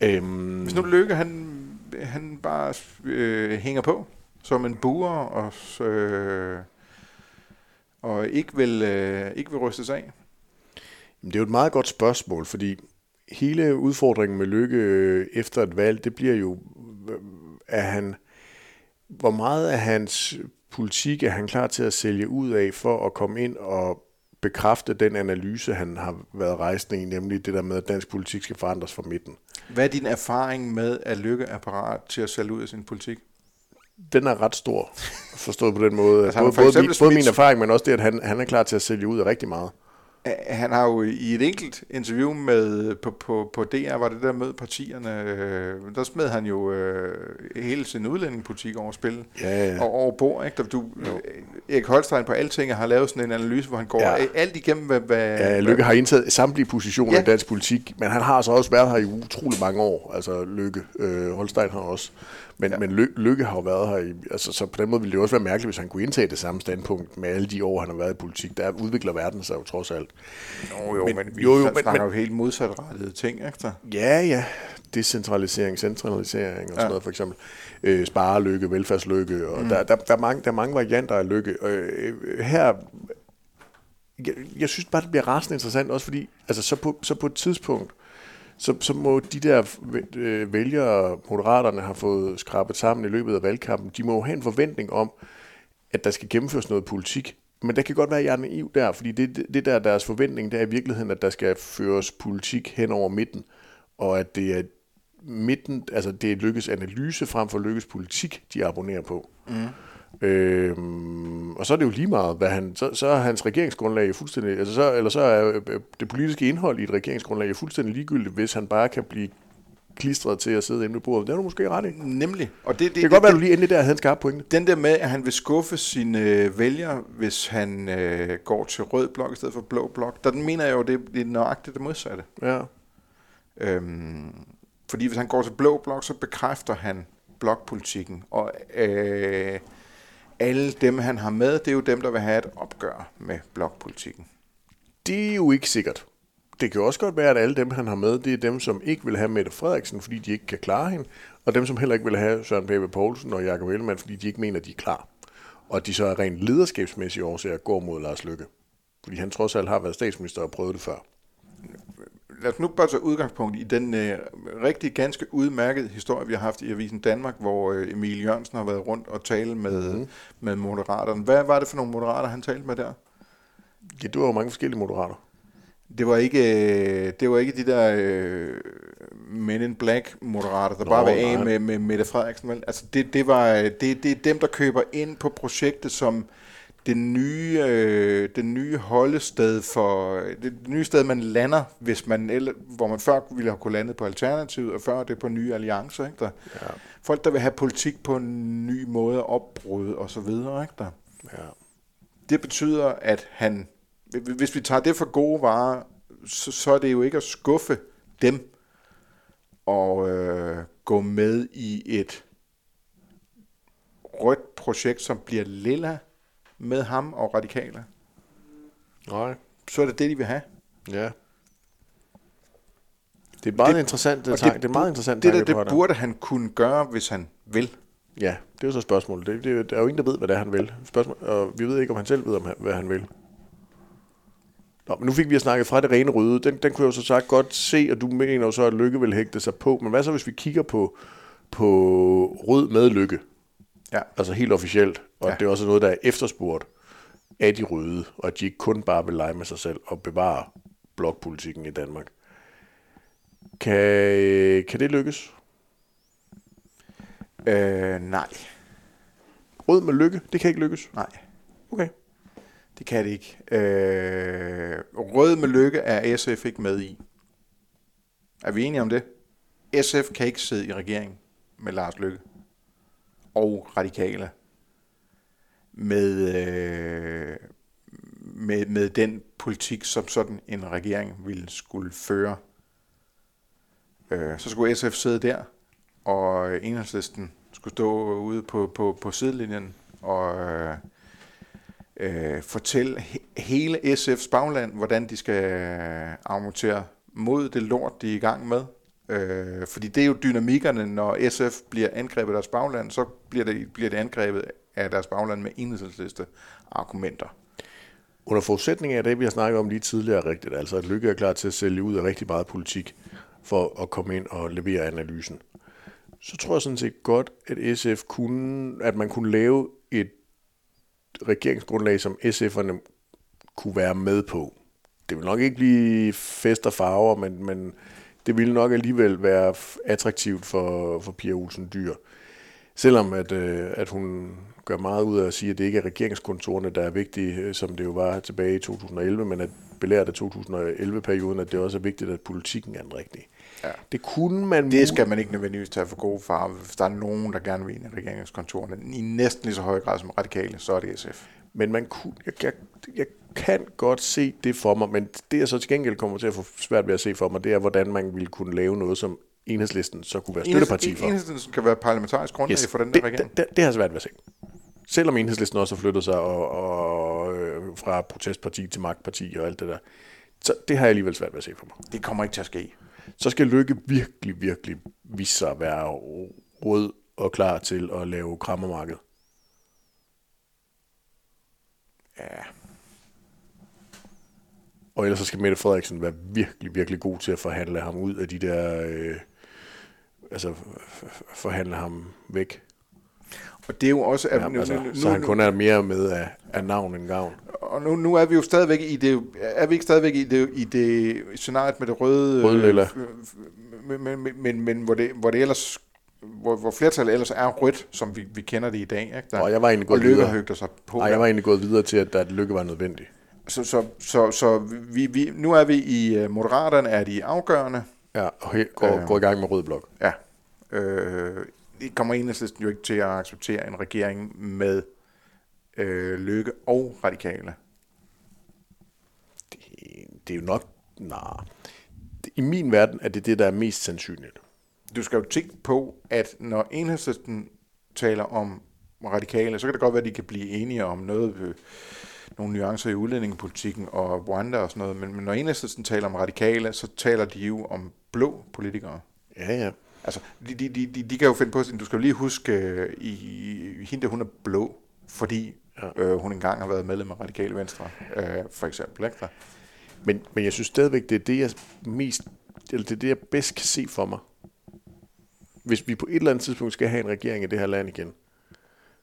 Ja. Øhm. Hvis nu Lykke, han, han bare øh, hænger på som en buer og, øh, og ikke vil, øh, ikke vil rystes af? Det er jo et meget godt spørgsmål, fordi hele udfordringen med Lykke øh, efter et valg, det bliver jo, at han, hvor meget af hans politik er han klar til at sælge ud af for at komme ind og bekræfte den analyse, han har været rejsende i, nemlig det der med, at dansk politik skal forandres fra midten. Hvad er din erfaring med, at Lykke er parat til at sælge ud af sin politik? Den er ret stor, forstået på den måde. altså, både, både, min, både min erfaring, men også det, at han, han er klar til at sælge ud af rigtig meget han har jo i et enkelt interview med på, på, på DR, var det der med partierne, øh, der smed han jo øh, hele sin udlændingepolitik over spil ja, ja. og over bord. Ikke? Du, Erik Holstein på Alting har lavet sådan en analyse, hvor han går ja. alt igennem, hvad... hvad ja, Lykke har indtaget samtlige positioner ja. i dansk politik, men han har så også været her i utrolig mange år, altså Lykke. Øh, Holstein har også. Men, ja. men Ly- Lykke har jo været her, i, altså, så på den måde ville det også være mærkeligt, hvis han kunne indtage det samme standpunkt med alle de år, han har været i politik. Der udvikler verden sig jo trods alt. Jo, jo, men, men vi jo, jo, snakker men, jo helt modsatrettede ting, ikke? Ja, ja. Decentralisering, centralisering og sådan ja. noget for eksempel. Øh, sparelykke, velfærdslykke, og mm. der, der, der, er mange, der er mange varianter af lykke. Øh, her jeg, jeg synes bare, det bliver rasende interessant, også fordi, altså så på, så på et tidspunkt, så, så må de der øh, vælgere, moderaterne har fået skrabet sammen i løbet af valgkampen, de må jo have en forventning om, at der skal gennemføres noget politik. Men der kan godt være, at jeg er naiv der, fordi det, det der deres forventning, det er i virkeligheden, at der skal føres politik hen over midten, og at det er midten, altså det er lykkes analyse frem for lykkes politik, de abonnerer på. Mm. Øhm, og så er det jo lige meget, hvad han, så, så er hans regeringsgrundlag fuldstændig, altså så, eller så er øh, det politiske indhold i et regeringsgrundlag fuldstændig ligegyldigt, hvis han bare kan blive klistret til at sidde inde ved bordet. Det er du måske ret i. Nemlig. Og det, det, det kan det, godt være, at du lige endelig der havde en skarp pointe. Den der med, at han vil skuffe sine øh, vælgere, hvis han øh, går til rød blok i stedet for blå blok, der den mener jeg jo, det, det er nøjagtigt det modsatte. Ja. Øhm, fordi hvis han går til blå blok, så bekræfter han blokpolitikken. Og øh, alle dem, han har med, det er jo dem, der vil have et opgør med blokpolitikken. Det er jo ikke sikkert. Det kan også godt være, at alle dem, han har med, det er dem, som ikke vil have Mette Frederiksen, fordi de ikke kan klare hende, og dem, som heller ikke vil have Søren Pape Poulsen og Jakob Ellemann, fordi de ikke mener, at de er klar. Og de så er rent lederskabsmæssige årsager går mod Lars Lykke. Fordi han trods alt har været statsminister og prøvet det før lad os nu bare tage udgangspunkt i den øh, rigtig ganske udmærkede historie, vi har haft i Avisen Danmark, hvor øh, Emil Jørgensen har været rundt og tale med, mm. med moderaterne. Hvad var det for nogle moderater, han talte med der? Ja, det var jo mange forskellige moderater. Det var ikke, øh, det var ikke de der øh, Men in Black moderater, der Nå, bare var af med, med Mette Frederiksen. Altså det, det, var, det, det er dem, der køber ind på projektet som det nye, øh, det nye holdested for, det nye sted, man lander, hvis man, eller, hvor man før ville have kunne lande på Alternativet, og før det på nye alliancer. Ikke der? Ja. Folk, der vil have politik på en ny måde, opbrud og så videre. Ikke der? Ja. Det betyder, at han, hvis vi tager det for gode varer, så, så er det jo ikke at skuffe dem og øh, gå med i et rødt projekt, som bliver lilla, med ham og radikale. Nej. Så er det det, de vil have. Ja. Det er meget det, interessant det, det, det er meget interessant det, det, det, det burde han kunne gøre, hvis han vil. Ja, det er jo så spørgsmålet. Det, det, der er jo ingen, der ved, hvad det er, han vil. Spørgsmål, og vi ved ikke, om han selv ved, om han, hvad han vil. Nå, men nu fik vi snakket fra det rene røde. Den, den kunne jeg jo så sagt godt se, og du mener jo så, at lykke vil hægte sig på. Men hvad så, hvis vi kigger på, på rød med lykke? Ja. Altså helt officielt. Og ja. det er også noget, der er efterspurgt af de røde, og at de ikke kun bare vil lege med sig selv og bevare blokpolitikken i Danmark. Kan, kan det lykkes? Øh, nej. Rød med lykke, det kan ikke lykkes? Nej. Okay. Det kan det ikke. Øh, rød med lykke er SF ikke med i. Er vi enige om det? SF kan ikke sidde i regering med Lars Lykke og radikale. med, øh, med, med den politik, som sådan en regering ville skulle føre. Øh, så skulle SF sidde der, og enhedslisten skulle stå ude på, på, på sidelinjen og øh, øh, fortælle he- hele SF's bagland, hvordan de skal argumentere mod det lort, de er i gang med. Øh, fordi det er jo dynamikkerne, når SF bliver angrebet af deres bagland, så bliver det, bliver det angrebet af deres bagland med enhedsliste argumenter. Under forudsætning af det, vi har snakket om lige tidligere rigtigt, altså at Lykke er klar til at sælge ud af rigtig meget politik for at komme ind og levere analysen, så tror jeg sådan set godt, at SF kunne, at man kunne lave et regeringsgrundlag, som SF'erne kunne være med på. Det vil nok ikke blive fest og farver, men, men det ville nok alligevel være attraktivt for, for Pia Olsen Dyr. Selvom at, øh, at hun gør meget ud af at sige, at det ikke er regeringskontorene, der er vigtige, øh, som det jo var tilbage i 2011, men at belært af 2011-perioden, at det også er vigtigt, at politikken er den rigtige. Ja. Det kunne man... Det skal man ikke nødvendigvis tage for gode farve. Hvis der er nogen, der gerne vil ind i regeringskontorene, i næsten lige så høj grad som radikale, så er det SF. Men man kunne, jeg, jeg, jeg kan godt se det for mig, men det jeg så til gengæld kommer til at få svært ved at se for mig, det er, hvordan man ville kunne lave noget, som enhedslisten så kunne være støtteparti for. Enhedslisten kan være parlamentarisk grundlag yes. for den der det, regering. Det, det, det har svært ved at se. Selvom enhedslisten også har flyttet sig og, og, øh, fra protestparti til magtparti og alt det der, så det har jeg alligevel svært ved at se for mig. Det kommer ikke til at ske. Så skal Lykke virkelig, virkelig vise sig at være rød og klar til at lave krammermarked. Ja. Og ellers så skal Mette Frederiksen være virkelig, virkelig god til at forhandle ham ud af de der... Øh, altså, forhandle ham væk. Og det er jo også... At Ja, nu, altså, nu, nu, så han kun er mere med af, af navn end gavn. Og nu, nu er vi jo stadigvæk i det... Er vi ikke stadigvæk i det, i det scenariet med det røde... Øh, Men, men, men, men, men hvor, det, hvor det ellers... Hvor, hvor flertallet ellers er rødt, som vi, vi kender det i dag. Ikke? Der, Og jeg var egentlig og gået Lykke videre. sig på. Nej, jeg var egentlig gået videre til, at, at lykke var nødvendig. Så, så, så, så vi, vi, nu er vi i uh, Moderaterne, er de afgørende. Ja, og he, går, Øh. går i gang med rød blok. Ja. Øh, det kommer enhedslisten jo ikke til at acceptere en regering med øh, Lykke og Radikale. Det, det er jo nok... Nej. I min verden er det det, der er mest sandsynligt. Du skal jo tænke på, at når enhedslisten taler om radikale, så kan det godt være, at de kan blive enige om noget, øh, nogle nuancer i udlændingepolitikken og Rwanda og sådan noget, men, men når enhedslisten taler om radikale, så taler de jo om blå politikere. Ja, ja. Altså, de, de, de, de, de kan jo finde på, at du skal jo lige huske, øh, i, i, hende hun er blå, fordi ja. øh, hun engang har været medlem af Radikale Venstre, øh, for eksempel. Ikke? Men, men jeg synes stadigvæk, det er det, jeg mest, eller det er det, jeg bedst kan se for mig. Hvis vi på et eller andet tidspunkt skal have en regering i det her land igen,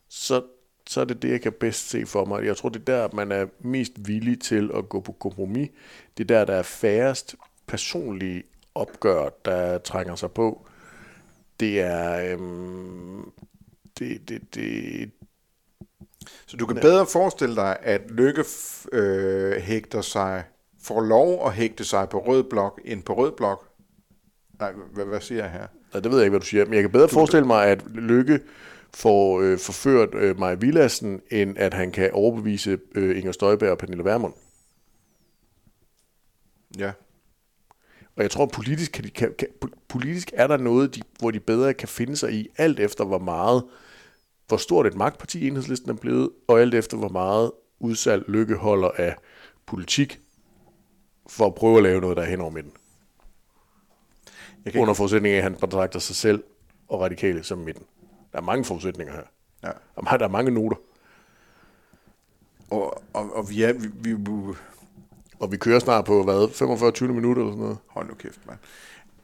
så, så er det det, jeg kan bedst se for mig. Jeg tror, det er der, man er mest villig til at gå på kompromis. Det er der, der er færrest personlige opgør, der trænger sig på. Det er... Øhm, det, det, det, Så du kan bedre forestille dig, at Lykke øh, hægter sig, får lov at hægte sig på rød blok, end på rød blok. Nej, hvad, hvad siger jeg her? Nej, det ved jeg ikke, hvad du siger. Men jeg kan bedre forestille mig, at Lykke får øh, forført øh, Maja Villassen, end at han kan overbevise øh, Inger Støjberg og Pernille Vermund. Ja. Og jeg tror, politisk, kan de, kan, kan, politisk er der noget, de, hvor de bedre kan finde sig i, alt efter hvor meget, hvor stort et magtparti enhedslisten er blevet, og alt efter hvor meget udsalg Lykke holder af politik, for at prøve at lave noget, der er hen over midten. Jeg kan Under forudsætning af, at han betragter sig selv og radikale som midten. Der er mange forudsætninger her. Ja. Og Der er mange noter. Og, og, og vi er, vi, vi, vi, Og vi kører snart på, hvad, 45-20 minutter eller sådan noget. hold nu kæft, mand.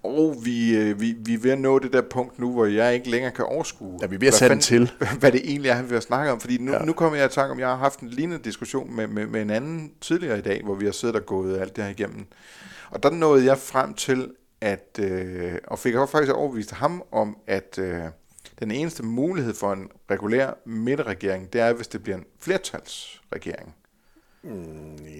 Og vi, øh, vi, vi er ved at nå det der punkt nu, hvor jeg ikke længere kan overskue, Ja, vi er ved at hvad sætte den til. [laughs] hvad det egentlig er, vi vil snakke om. Fordi nu, Ja. nu kommer jeg i tanke om, jeg har haft en lignende diskussion med, med, med en anden tidligere i dag, hvor vi har siddet og gået alt det her igennem. Og der nåede jeg frem til, at, øh, og fik også faktisk overbevist ham om, at øh, den eneste mulighed for en regulær midterregering, det er, hvis det bliver en flertalsregering.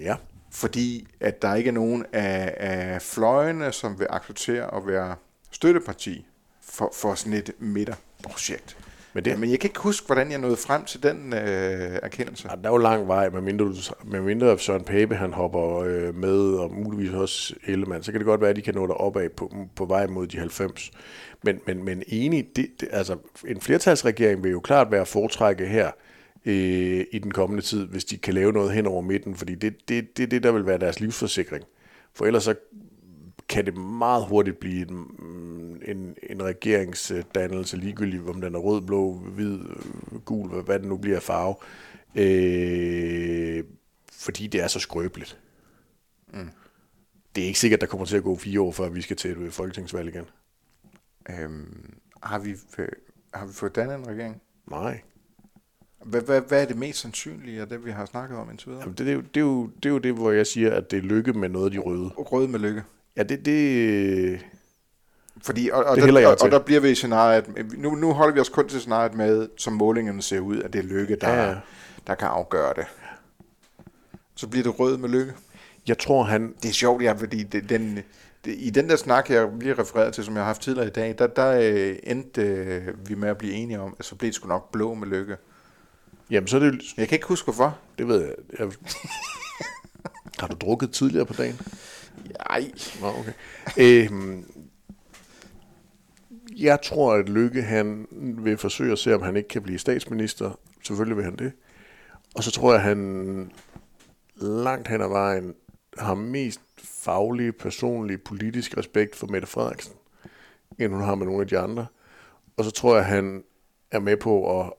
Ja. Fordi at der ikke er nogen af, af fløjene, som vil acceptere at være støtteparti for, for sådan et midterprojekt. Men, det, men jeg kan ikke huske, hvordan jeg nåede frem til den øh, erkendelse. Ja, der er jo lang vej, medmindre, med mindre Søren Pape han hopper øh, med, og muligvis også Ellemann, så kan det godt være, at de kan nå derop af på, på vej mod de 90. Men, men, men enig, det, det, altså en flertalsregering vil jo klart være foretrække her øh, i den kommende tid, hvis de kan lave noget hen over midten, fordi det er det, det, det, der vil være deres livsforsikring. For ellers så kan det meget hurtigt blive en, en, en regeringsdannelse, ligegyldigt om den er rød, blå, hvid, gul, hvad, den nu bliver farve, øh, fordi det er så skrøbeligt. Mm. Det er ikke sikkert, der kommer til at gå fire år, før vi skal til et folketingsvalg igen. Øhm, har, vi, har vi fået dannet en regering? Nej. Hvad, hvad, hvad er det mest sandsynlige af det, vi har snakket om indtil videre? Jamen, det, det, er jo, det, er jo, det er jo det, hvor jeg siger, at det er lykke med noget af de røde. Røde med lykke. Ja, det... det fordi, og, og, det der, og, og der bliver vi i scenariet, nu, nu holder vi os kun til scenariet med, som målingerne ser ud, at det er lykke, der, ja. der kan afgøre det. Så bliver det rød med lykke. Jeg tror, han... Det er sjovt, ja, fordi det, den, det, i den der snak, jeg lige refereret til, som jeg har haft tidligere i dag, der, der øh, endte øh, vi med at blive enige om, at så blev det sgu nok blå med lykke. Jamen, så er det... Jeg kan ikke huske, hvorfor. Det ved jeg. jeg... [laughs] har du drukket tidligere på dagen? Nej. Nå, okay. Øhm, jeg tror, at Lykke han vil forsøge at se, om han ikke kan blive statsminister. Selvfølgelig vil han det. Og så tror jeg, at han langt hen ad vejen har mest faglig, personlig, politisk respekt for Mette Frederiksen, end hun har med nogle af de andre. Og så tror jeg, at han er med på at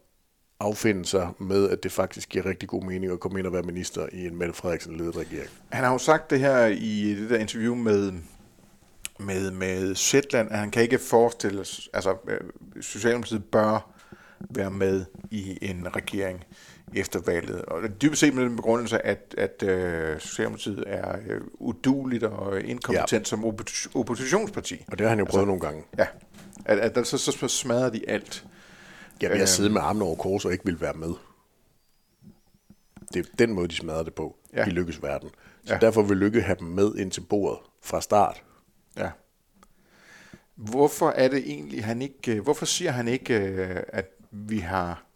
affinde sig med, at det faktisk giver rigtig god mening at komme ind og være minister i en Mette Frederiksen-ledet regering. Han har jo sagt det her i det der interview med, med, med Zetland, at han kan ikke forestille, altså øh, Socialdemokratiet bør være med i en regering efter valget. Og dybest set med den begrundelse, at, at uh, Socialdemokratiet er uh, uduligt og inkompetent ja. som oppositionsparti. Og det har han jo prøvet altså, nogle gange. Ja, at, at, at så, så smadrer de alt. Jeg vil have siddet med armene over kors og ikke vil være med. Det er den måde, de smadrer det på ja. i Lykkes verden. Så ja. derfor vil Lykke have dem med ind til bordet fra start. Ja. Hvorfor er det egentlig, han ikke, øh, hvorfor siger han ikke, øh, at vi har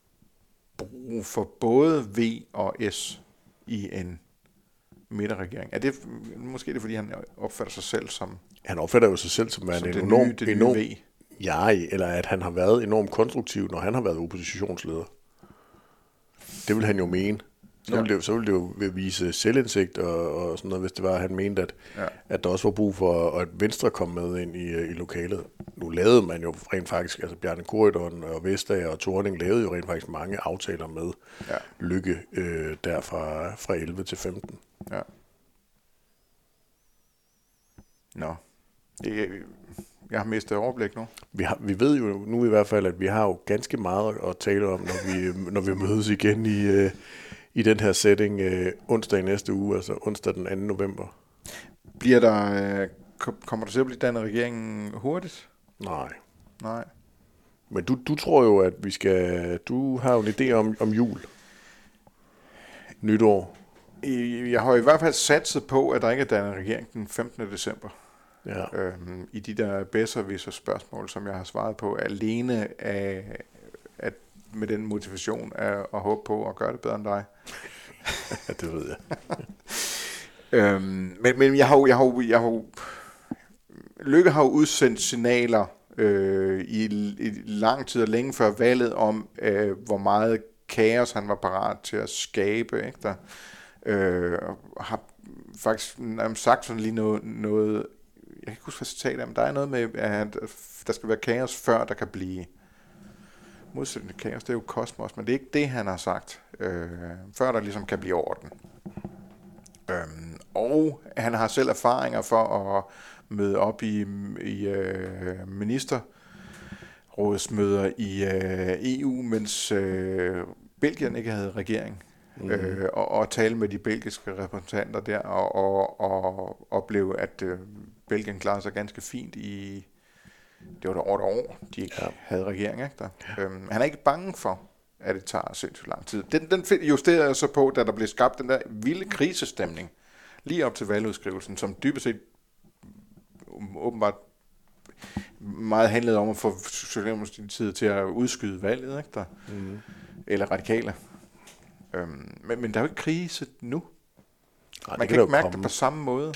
brug for både V og S i en midterregering? Er det måske det, fordi han opfatter sig selv som... Han opfatter jo sig selv som, som en enorm, nye, enorm, ja, eller at han har været enormt konstruktiv, når han har været oppositionsleder. Det vil han jo mene. Så, ja. ville, det, så ville det jo vise selvindsigt og, og sådan noget, hvis det var, at han mente, at, ja. at der også var brug for, at Venstre kom med ind i, i lokalet. Nu lavede man jo rent faktisk, altså Bjarne Korydon og Vestager og Thorning lavede jo rent faktisk mange aftaler med ja. Lykke øh, der fra, fra 11 til 15. Ja. Nå. Det, jeg har mistet overblik nu. Vi, har, vi ved jo nu i hvert fald, at vi har jo ganske meget at tale om, når vi, [laughs] når vi mødes igen i, øh, i den her setting øh, onsdag i næste uge, altså onsdag den 2. november. Bliver der, øh, kommer der til at blive dannet regeringen hurtigt? Nej. Nej. Men du, du tror jo, at vi skal... Du har jo en idé om, om jul. Nytår. Jeg har i hvert fald satset på, at der ikke er dannet regering den 15. december ja. øhm, i de der bedre spørgsmål, som jeg har svaret på, alene af, at med den motivation af at håbe på at gøre det bedre end dig. ja, [laughs] det ved jeg. [laughs] øhm, men, men jeg har jo, jeg har jo, jeg har jo, Lykke har jo udsendt signaler øh, i, i lang tid og længe før valget om, øh, hvor meget kaos han var parat til at skabe. Ikke? Der, øh, har faktisk sagt sådan lige noget, noget jeg kan ikke huske, hvad citatet er, men der er noget med, at der skal være kaos, før der kan blive modsætning kaos, det er jo kosmos, men det er ikke det, han har sagt, øh, før der ligesom kan blive orden. Øhm, og han har selv erfaringer for at møde op i, i øh, ministerrådsmøder i øh, EU, mens øh, Belgien ikke havde regering. Mm. Øh, og, og tale med de belgiske repræsentanter der, og, og, og opleve, at øh, Belgien klarede sig ganske fint i, det var der over et år, de ikke ja. havde regering. Ikke der? Ja. Øhm, han er ikke bange for, at det tager sindssygt lang tid. Den, den justerede jeg så på, da der blev skabt den der vilde krisestemning, lige op til valgudskrivelsen, som dybest set åbenbart meget handlede om at få Socialdemokratiet til at udskyde valget, ikke der? Mm. Eller radikale. Øhm, men, men der er jo ikke krise nu. Nej, Man kan ikke mærke komme. det på samme måde.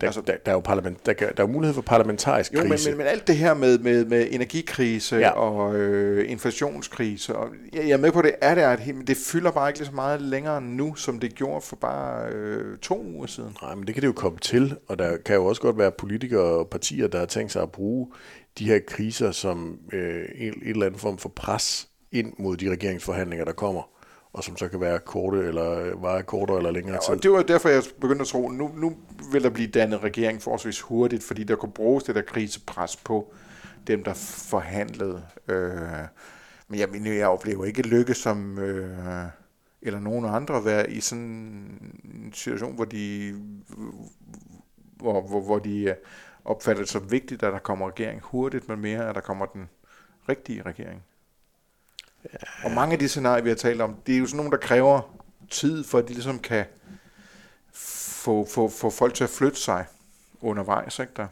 Der, altså, der, der, er jo parlament, der, der er jo mulighed for parlamentarisk jo, krise. Men, men, men alt det her med, med, med energikrise ja. og øh, inflationskrise, og jeg, jeg er med på, det er det, men det fylder bare ikke lige så meget længere nu, som det gjorde for bare øh, to uger siden. Nej, men det kan det jo komme til, og der kan jo også godt være politikere og partier, der har tænkt sig at bruge de her kriser som øh, en, en eller anden form for pres ind mod de regeringsforhandlinger, der kommer og som så kan være korte eller vare kortere eller længere ja, og det var derfor, jeg begyndte at tro, nu, nu vil der blive dannet regering forholdsvis hurtigt, fordi der kunne bruges det der krisepres på dem, der forhandlede. Øh, men jeg, mener, jeg oplever ikke lykke som, øh, eller nogen andre, være i sådan en situation, hvor de, hvor, hvor, hvor de opfatter det som vigtigt, at der kommer regering hurtigt, men mere, at der kommer den rigtige regering. Og mange af de scenarier, vi har talt om, det er jo sådan nogle, der kræver tid, for at de ligesom kan få, få, få folk til at flytte sig undervejs, ikke der?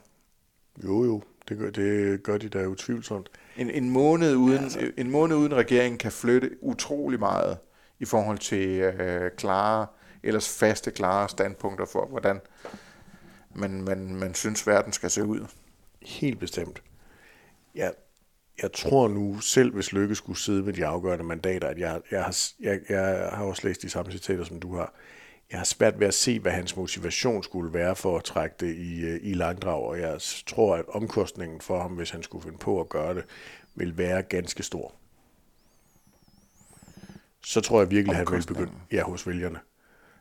Jo, jo, det gør, det gør de da utvivlsomt. En, en, måned uden, ja, altså. en måned uden regeringen kan flytte utrolig meget i forhold til øh, klare, ellers faste, klare standpunkter for, hvordan man, man, man synes, verden skal se ud. Helt bestemt. Ja, jeg tror nu selv, hvis Lykke skulle sidde med de afgørende mandater, at jeg, jeg, har, jeg, jeg har også læst de samme citater, som du har. Jeg har svært ved at se, hvad hans motivation skulle være for at trække det i, øh, i langdrag, og jeg tror, at omkostningen for ham, hvis han skulle finde på at gøre det, vil være ganske stor. Så tror jeg virkelig, at han vil begynde ja, hos vælgerne.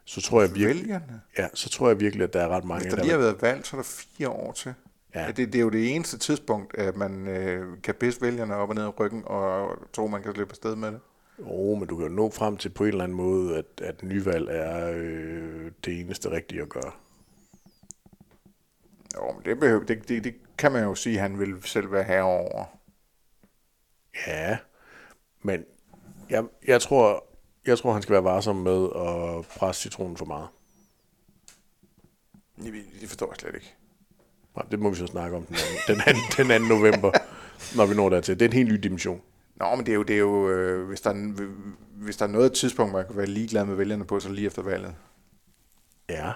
Så tror jeg virkelig, vælgerne? Ja, så tror jeg virkelig, at der er ret mange... Hvis der lige har været valgt, så er der fire år til. Ja. Det, det er jo det eneste tidspunkt, at man øh, kan pisse vælgerne op og ned i ryggen, og tro, man kan slippe afsted med det. Jo, oh, men du kan jo nå frem til på en eller anden måde, at, at nyvalg er øh, det eneste rigtige at gøre. Jo, men det, behøver, det, det, det kan man jo sige, at han vil selv være herover. Ja, men jeg, jeg, tror, jeg tror, han skal være varsom med at presse citronen for meget. Det forstår jeg slet ikke. Nej, det må vi så snakke om den anden, den anden, den 2. november, når vi når dertil. Det er en helt ny dimension. Nå, men det er jo, det er jo øh, hvis, der er, hvis der er noget tidspunkt, man kan være ligeglad med vælgerne på, så lige efter valget. Ja,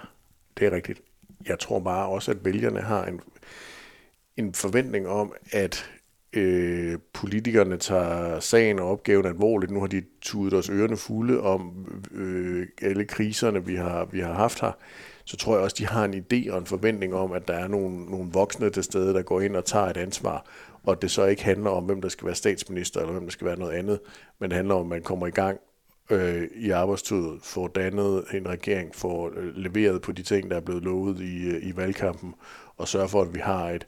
det er rigtigt. Jeg tror bare også, at vælgerne har en, en forventning om, at øh, politikerne tager sagen og opgaven alvorligt. Nu har de tudet os ørerne fulde om øh, alle kriserne, vi har, vi har haft her så tror jeg også, de har en idé og en forventning om, at der er nogle, nogle voksne til stede, der går ind og tager et ansvar, og at det så ikke handler om, hvem der skal være statsminister, eller hvem der skal være noget andet, men det handler om, at man kommer i gang øh, i arbejdstødet, får dannet en regering, får øh, leveret på de ting, der er blevet lovet i, øh, i valgkampen, og sørger for, at vi har et,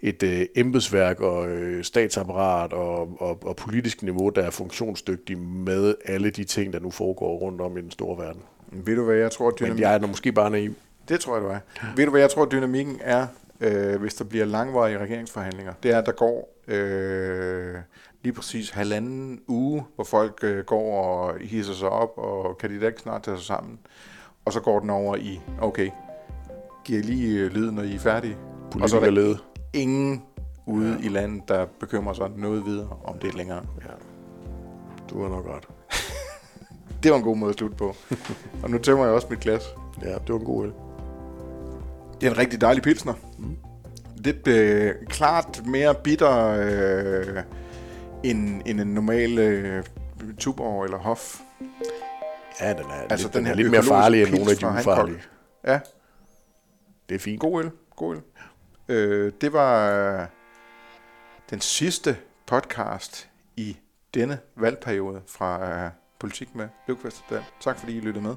et øh, embedsværk og øh, statsapparat og, og, og politisk niveau, der er funktionsdygtig med alle de ting, der nu foregår rundt om i den store verden. Ved du hvad, jeg tror, dynamikken... Men jeg er måske bare naiv. Det tror jeg, du er. Ved du hvad, jeg tror, dynamikken er, øh, hvis der bliver langvarige regeringsforhandlinger? Det er, at der går øh, lige præcis halvanden uge, hvor folk øh, går og hisser sig op, og kan de da ikke snart tage sig sammen? Og så går den over i, okay, giver lige øh, lyd, når I er færdige. og så er der ingen ude ja. i landet, der bekymrer sig noget videre om det længere. Ja. Du har nok ret. Det var en god måde at slutte på. [laughs] og nu tømmer jeg også mit glas. Ja, det var en god øl. Det er en rigtig dejlig pilsner. Mm. Lidt øh, klart mere bitter øh, end, end en normal øh, Tuborg eller Hof. Ja, den er, altså, lidt, den, den er lidt mere farlig end nogle af de ufarlige. Ja. Det er fint. God øl. God øl. Øh, det var øh, den sidste podcast i denne valgperiode fra øh, politik med Løvkvist Tak fordi I lyttede med.